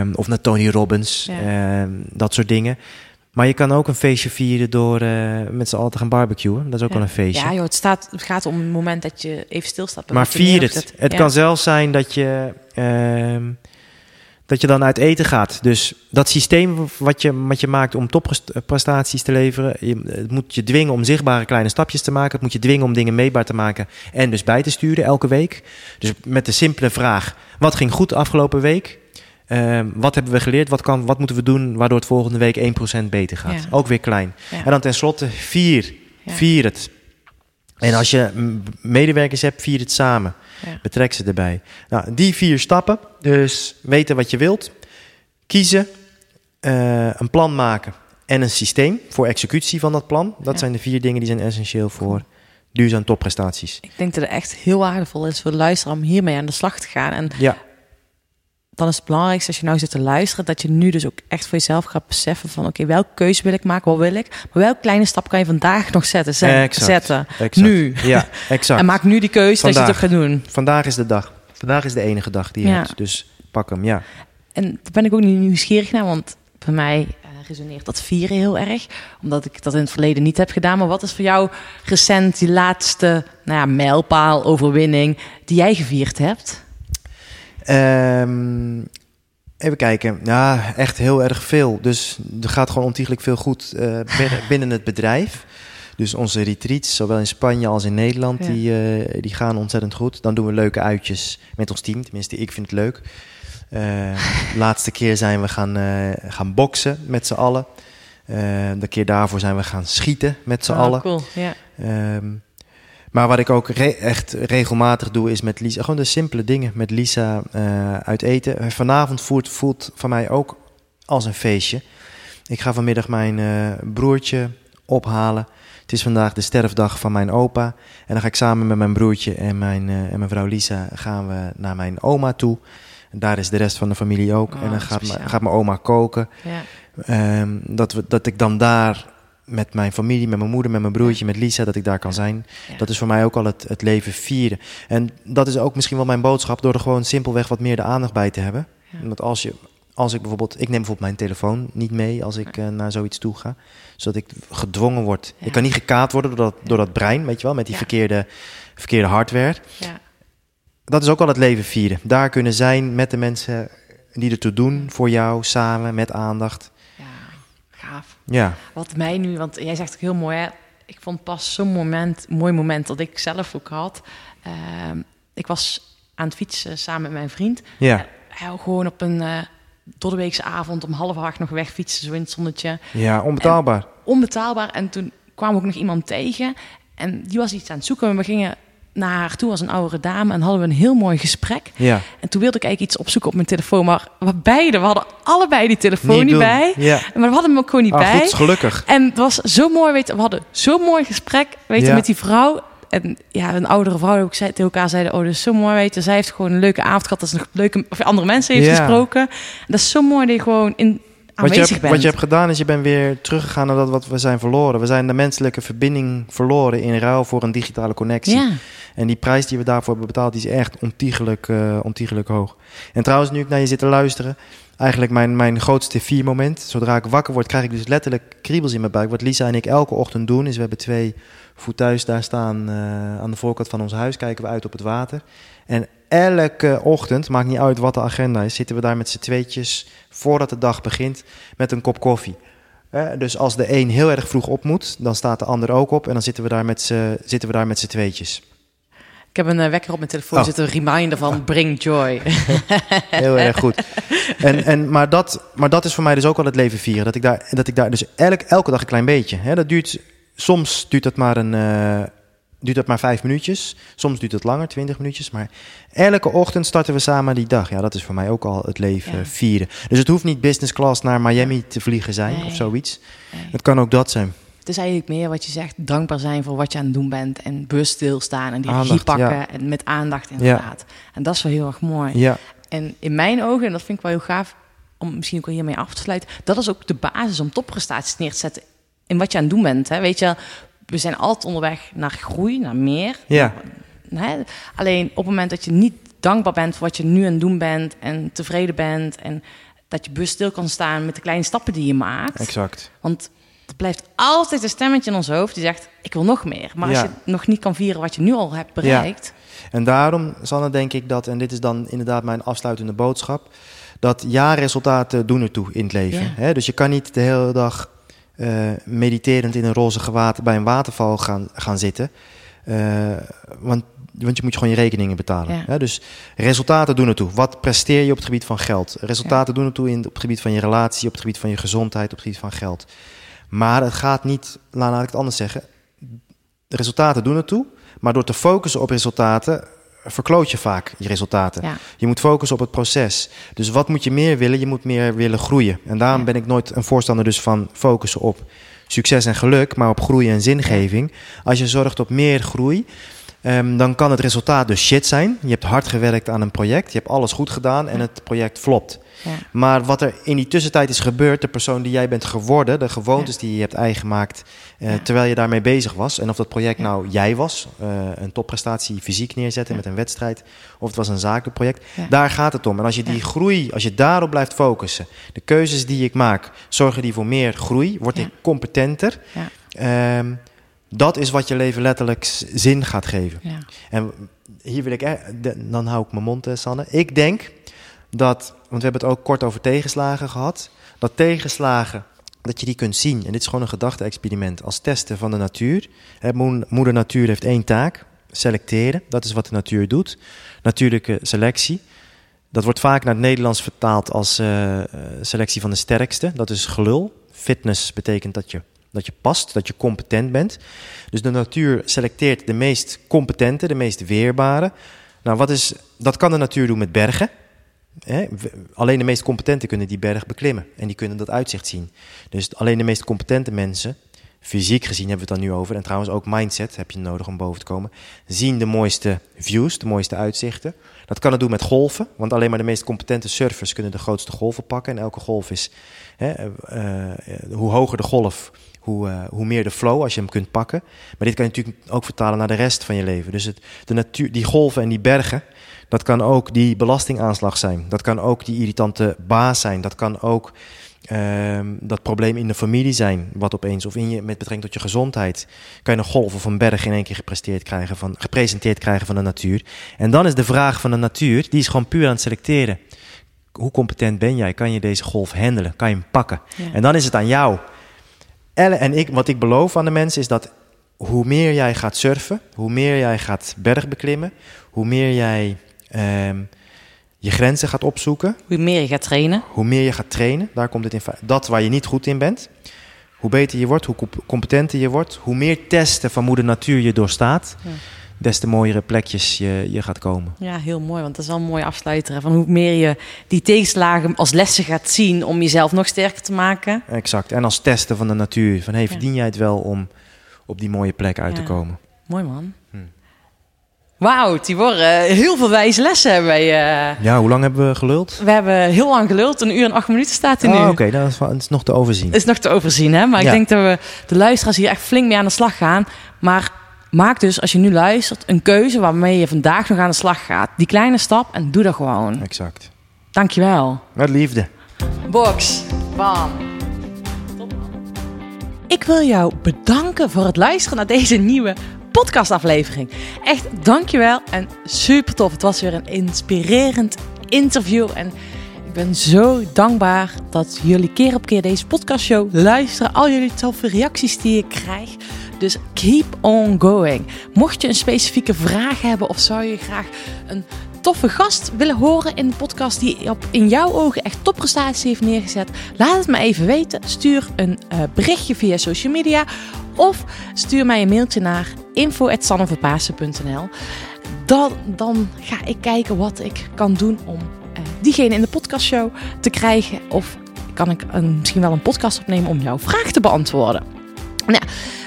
Ehm, of naar Tony Robbins. Ehm, dat soort dingen. Maar je kan ook een feestje vieren door eh, met z'n allen te gaan barbecuen. Dat is ook Ja. wel een feestje. Ja, joh, het, staat, het gaat om het moment dat je even stilstaat. maar vier het. Het Ja. kan zelfs zijn dat je, ehm, dat je dan uit eten gaat. Dus dat systeem wat je, wat je maakt om topprestaties te leveren... Je, het moet je dwingen om zichtbare kleine stapjes te maken. Het moet je dwingen om dingen meetbaar te maken en dus bij te sturen elke week. Dus met de simpele vraag, wat ging goed de afgelopen week? Ehm, wat hebben we geleerd? Wat, kan, wat moeten we doen waardoor het volgende week 1% beter gaat? Ja. Ook weer klein. Ja. En dan tenslotte vier. Vier het. En als je medewerkers hebt, vier het samen. Betrek ze erbij. Nou, die vier stappen. Dus weten wat je wilt. Kiezen. eh, een plan maken. En een systeem voor executie van dat plan. Dat zijn de vier dingen die zijn essentieel voor duurzame topprestaties. Ik denk dat het echt heel waardevol is voor de luisteraar om hiermee aan de slag te gaan. En Ja, dan is het belangrijkste als je nou zit te luisteren, dat je nu dus ook echt voor jezelf gaat beseffen van oké, welke keuze wil ik maken, wat wil ik? Maar welke kleine stap kan je vandaag nog zetten? Zet- Exact, zetten. exact. Nu. Ja, exact. En maak nu die keuze dat je het ook Vandaag. gaat doen. Vandaag is de dag. Vandaag is de enige dag die je Ja. hebt. Dus pak hem, ja. En daar ben ik ook niet nieuwsgierig naar, want bij mij eh, resoneert dat vieren heel erg. Omdat ik dat in het verleden niet heb gedaan. Maar wat is voor jou recent die laatste nou ja, mijlpaal, overwinning die jij gevierd hebt? Ehm, even kijken. Ja, echt heel erg veel. Dus er gaat gewoon ontiegelijk veel goed eh, binnen, binnen het bedrijf. Dus onze retreats, zowel in Spanje als in Nederland, Ja. die, eh, die gaan ontzettend goed. Dan doen we leuke uitjes met ons team. Tenminste, ik vind het leuk. Eh, de laatste keer zijn we gaan, eh, gaan boksen met z'n allen. Eh, de keer daarvoor zijn we gaan schieten met z'n Oh, allen. Cool. Ja. Ehm, maar wat ik ook re- echt regelmatig doe, is met Lisa. Gewoon de simpele dingen met Lisa eh, uit eten. Eh, Vanavond voelt, voelt van mij ook als een feestje. Ik ga vanmiddag mijn eh, broertje ophalen. Het is vandaag de sterfdag van mijn opa. En dan ga ik samen met mijn broertje en mijn, en mijn vrouw Lisa gaan we naar mijn oma toe. En daar is de rest van de familie ook. Oh, en dan gaat, speciaal. mijn- gaat mijn oma koken. Ja. Ehm, dat, we, dat ik dan daar met mijn familie, met mijn moeder, met mijn broertje, met Lisa, dat ik daar kan zijn. Ja. Dat is voor mij ook al het, het leven vieren. En dat is ook misschien wel mijn boodschap, door er gewoon simpelweg wat meer de aandacht bij te hebben. Ja. Want als je, als ik bijvoorbeeld, ik neem bijvoorbeeld mijn telefoon niet mee als ik eh, naar zoiets toe ga, zodat ik gedwongen word. Ja. Ik kan niet gekaapt worden door dat, door dat brein, weet je wel, met die verkeerde, verkeerde hardware. Ja. Dat is ook al het leven vieren. Daar kunnen zijn met de mensen die ertoe doen, voor jou, samen, met aandacht. Ja, Wat mij nu, want jij zegt ook heel mooi, hè? ik vond pas zo'n moment, mooi moment dat ik zelf ook had. Ehm, ik was aan het fietsen samen met mijn vriend. ja, Hij gewoon op een uh, doordeweekse avond om half acht nog wegfietsen, zo in het zonnetje. ja, onbetaalbaar. Onbetaalbaar. En toen kwam ook nog iemand tegen en die was iets aan het zoeken. En we gingen naar haar toe als een oudere dame en hadden we een heel mooi gesprek. Ja. En toen wilde ik eigenlijk iets opzoeken op mijn telefoon, maar we beide, we hadden allebei die telefoon niet, bij. Ja. Maar we hadden hem ook gewoon niet Ah, bij. goed, gelukkig. En het was zo mooi, weet je, we hadden zo'n mooi gesprek, weet je, Ja. met die vrouw. En ja, een oudere vrouw ook zei, tegen elkaar zeiden, oh, dat is zo mooi, weet je. Zij heeft gewoon een leuke avond gehad, dat ze nog leuke, of andere mensen heeft gesproken. En dat is zo mooi dat je gewoon in, Wat je, hebt, bent. wat je hebt gedaan is, je bent weer teruggegaan naar dat wat we zijn verloren. We zijn de menselijke verbinding verloren in ruil voor een digitale connectie. Ja, En die prijs die we daarvoor hebben betaald, die is echt ontiegelijk, eh, ontiegelijk hoog. En trouwens, nu ik naar je zit te luisteren, eigenlijk mijn, mijn grootste viermoment. Zodra ik wakker word, krijg ik dus letterlijk kriebels in mijn buik. Wat Lisa en ik elke ochtend doen, is we hebben twee voethuis daar staan eh, aan de voorkant van ons huis. Kijken we uit op het water. En elke ochtend, maakt niet uit wat de agenda is, zitten we daar met z'n tweetjes voordat de dag begint met een kop koffie. Eh, dus als de een heel erg vroeg op moet, dan staat de ander ook op. En dan zitten we daar met z'n- zitten we daar met z'n tweetjes. ik heb een eh, wekker op mijn telefoon Oh. zitten, een reminder van bring joy. Heel erg goed. En, en, maar, dat, maar dat is voor mij dus ook al het leven vieren. Dat ik daar, dat ik daar dus elk, elke dag een klein beetje. Hè, dat duurt, soms duurt dat maar een. eh, duurt dat maar vijf minuutjes. Soms duurt het langer, twintig minuutjes. Maar elke ochtend starten we samen die dag. Ja, dat is voor mij ook al het leven Ja. vieren. Dus het hoeft niet business class naar Miami te vliegen zijn Nee. of zoiets. Nee. Het kan ook dat zijn. Het is eigenlijk meer wat je zegt, dankbaar zijn voor wat je aan het doen bent. En bewust stilstaan en die Aandacht, pakken. ja. En met aandacht inderdaad. En dat is wel heel erg mooi. Ja, En in mijn ogen, en dat vind ik wel heel gaaf, om misschien ook hiermee af te sluiten, dat is ook de basis om topprestaties neer te zetten in wat je aan het doen bent. Hè? Weet je, we zijn altijd onderweg naar groei, naar meer. Ja. Alleen op het moment dat je niet dankbaar bent voor wat je nu aan het doen bent en tevreden bent en dat je bewust stil kan staan met de kleine stappen die je maakt. exact. Want er blijft altijd een stemmetje in ons hoofd die zegt, ik wil nog meer. Maar als Ja. je nog niet kan vieren wat je nu al hebt bereikt, En daarom, Sanne, denk ik dat, en dit is dan inderdaad mijn afsluitende boodschap, dat jaarresultaten doen ertoe in het leven. Ja. Dus je kan niet de hele dag eh, mediterend in een roze gewaad bij een waterval gaan, gaan zitten. Eh, want, want je moet gewoon je rekeningen betalen. Ja. Hè? Dus resultaten doen ertoe. Wat presteer je op het gebied van geld? Resultaten doen ertoe in, op het gebied van je relatie, op het gebied van je gezondheid, op het gebied van geld. Maar het gaat niet, laat ik het anders zeggen, resultaten doen ertoe. Maar door te focussen op resultaten, verkloot je vaak je resultaten. Ja. Je moet focussen op het proces. Dus wat moet je meer willen? Je moet meer willen groeien. En daarom Ja. ben ik nooit een voorstander dus van focussen op succes en geluk, maar op groei en zingeving. Als je zorgt op meer groei, ehm, dan kan het resultaat dus shit zijn. Je hebt hard gewerkt aan een project, je hebt alles goed gedaan en het project flopt. Ja. Maar wat er in die tussentijd is gebeurd, de persoon die jij bent geworden, de gewoontes die je hebt eigen gemaakt eh, Ja. terwijl je daarmee bezig was. En of dat project nou jij was, eh, een topprestatie fysiek neerzetten met een wedstrijd, of het was een zakenproject. Ja. Daar gaat het om. En als je die groei, als je daarop blijft focussen, de keuzes die ik maak, zorgen die voor meer groei, word ik competenter. Ja. Ehm, dat is wat je leven letterlijk zin gaat geven. Ja. En hier wil ik, de- dan hou ik mijn mond, eh, Sanne. Ik denk dat, want we hebben het ook kort over tegenslagen gehad, dat tegenslagen, dat je die kunt zien. En dit is gewoon een gedachte-experiment als testen van de natuur. Moeder natuur heeft één taak, selecteren. Dat is wat de natuur doet. Natuurlijke selectie. Dat wordt vaak naar het Nederlands vertaald als eh, eh, selectie van de sterkste. Dat is gelul. Fitness betekent dat je, dat je past, dat je competent bent. Dus de natuur selecteert de meest competente, de meest weerbare. Nou, wat is, dat kan de natuur doen met bergen. Hè? Alleen de meest competenten kunnen die berg beklimmen. En die kunnen dat uitzicht zien. Dus alleen de meest competente mensen, fysiek gezien hebben we het dan nu over. En trouwens ook mindset heb je nodig om boven te komen. Zien de mooiste views, de mooiste uitzichten. Dat kan het doen met golven. Want alleen maar de meest competente surfers kunnen de grootste golven pakken. En elke golf is, hè, eh, eh, hoe hoger de golf, hoe, eh, hoe meer de flow als je hem kunt pakken. Maar dit kan je natuurlijk ook vertalen naar de rest van je leven. Dus het, de natuur, die golven en die bergen, dat kan ook die belastingaanslag zijn. Dat kan ook die irritante baas zijn. Dat kan ook ehm, dat probleem in de familie zijn. Wat opeens, of in je, met betrekking tot je gezondheid. Kan je een golf of een berg in één keer gepresteerd krijgen van, gepresenteerd krijgen van de natuur. En dan is de vraag van de natuur, die is gewoon puur aan het selecteren. Hoe competent ben jij? Kan je deze golf handelen? Kan je hem pakken? Ja. En dan is het aan jou. Elle en ik, wat ik beloof aan de mensen is dat hoe meer jij gaat surfen, hoe meer jij gaat bergbeklimmen, hoe meer jij ehm, je grenzen gaat opzoeken, Hoe meer je gaat trainen. hoe meer je gaat trainen, daar komt het in. Dat waar je niet goed in bent, hoe beter je wordt, hoe comp- competenter je wordt, hoe meer testen van moeder natuur je doorstaat, Ja. des te mooiere plekjes je, je gaat komen. Ja, heel mooi, want dat is wel een mooie afsluiter. hè, Van hoe meer je die tegenslagen als lessen gaat zien om jezelf nog sterker te maken. Exact. En als testen van de natuur, van hey, Ja. verdien jij het wel om op die mooie plek uit te komen? Mooi man. Wauw, Tibor, heel veel wijze lessen hebben wij. eh. Ja, hoe lang hebben we geluld? we hebben heel lang geluld, een uur en acht minuten staat er nu. Oh, Oké, dat is, nog te overzien. is nog te overzien, hè? Maar Ja. ik denk dat we de luisteraars hier echt flink mee aan de slag gaan. Maar maak dus, als je nu luistert, een keuze waarmee je vandaag nog aan de slag gaat. Die kleine stap en doe dat gewoon. Exact. Dankjewel. Met liefde. Box. Bam. Ik wil jou bedanken voor het luisteren naar deze nieuwe podcastaflevering. Echt dankjewel en super tof. Het was weer een inspirerend interview en ik ben zo dankbaar dat jullie keer op keer deze podcastshow luisteren. Al jullie toffe reacties die ik krijg. Dus keep on going. Mocht je een specifieke vraag hebben of zou je graag een toffe gast willen horen in de podcast die op in jouw ogen echt topprestaties heeft neergezet, laat het me even weten. Stuur een eh, berichtje via social media of stuur mij een mailtje naar info@sanneverpaasen.nl. Dan, dan ga ik kijken wat ik kan doen om eh, diegene in de podcastshow te krijgen of kan ik een, misschien wel een podcast opnemen om jouw vraag te beantwoorden. Nou,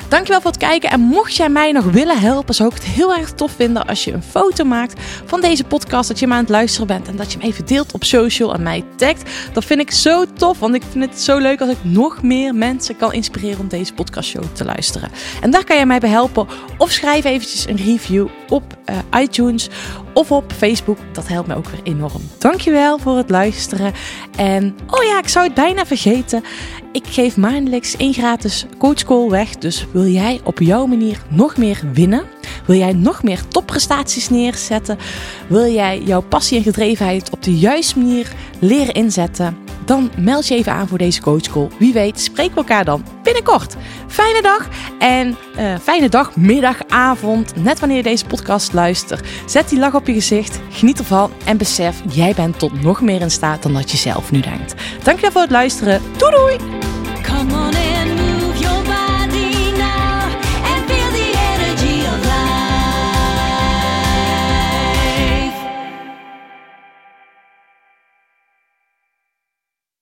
dankjewel voor het kijken. En mocht jij mij nog willen helpen, zou ik het heel erg tof vinden als je een foto maakt van deze podcast. Dat je hem aan het luisteren bent en dat je hem even deelt op social en mij tagt. Dat vind ik zo tof, want ik vind het zo leuk als ik nog meer mensen kan inspireren om deze podcastshow te luisteren. En daar kan jij mij bij helpen. Of schrijf eventjes een review op eh, iTunes of op Facebook. Dat helpt mij ook weer enorm. Dankjewel voor het luisteren. En oh ja, ik zou het bijna vergeten. Ik geef maandelijks één gratis coachcall weg. Dus wil jij op jouw manier nog meer winnen? Wil jij nog meer topprestaties neerzetten? Wil jij jouw passie en gedrevenheid op de juiste manier leren inzetten? Dan meld je even aan voor deze coachcall. Wie weet spreken we elkaar dan binnenkort. Fijne dag en eh, fijne dag, middag, avond. Net wanneer je deze podcast luistert. Zet die lach op je gezicht, geniet ervan en besef, jij bent tot nog meer in staat dan dat je zelf nu denkt. Dankjewel voor het luisteren. Doei doei! Come on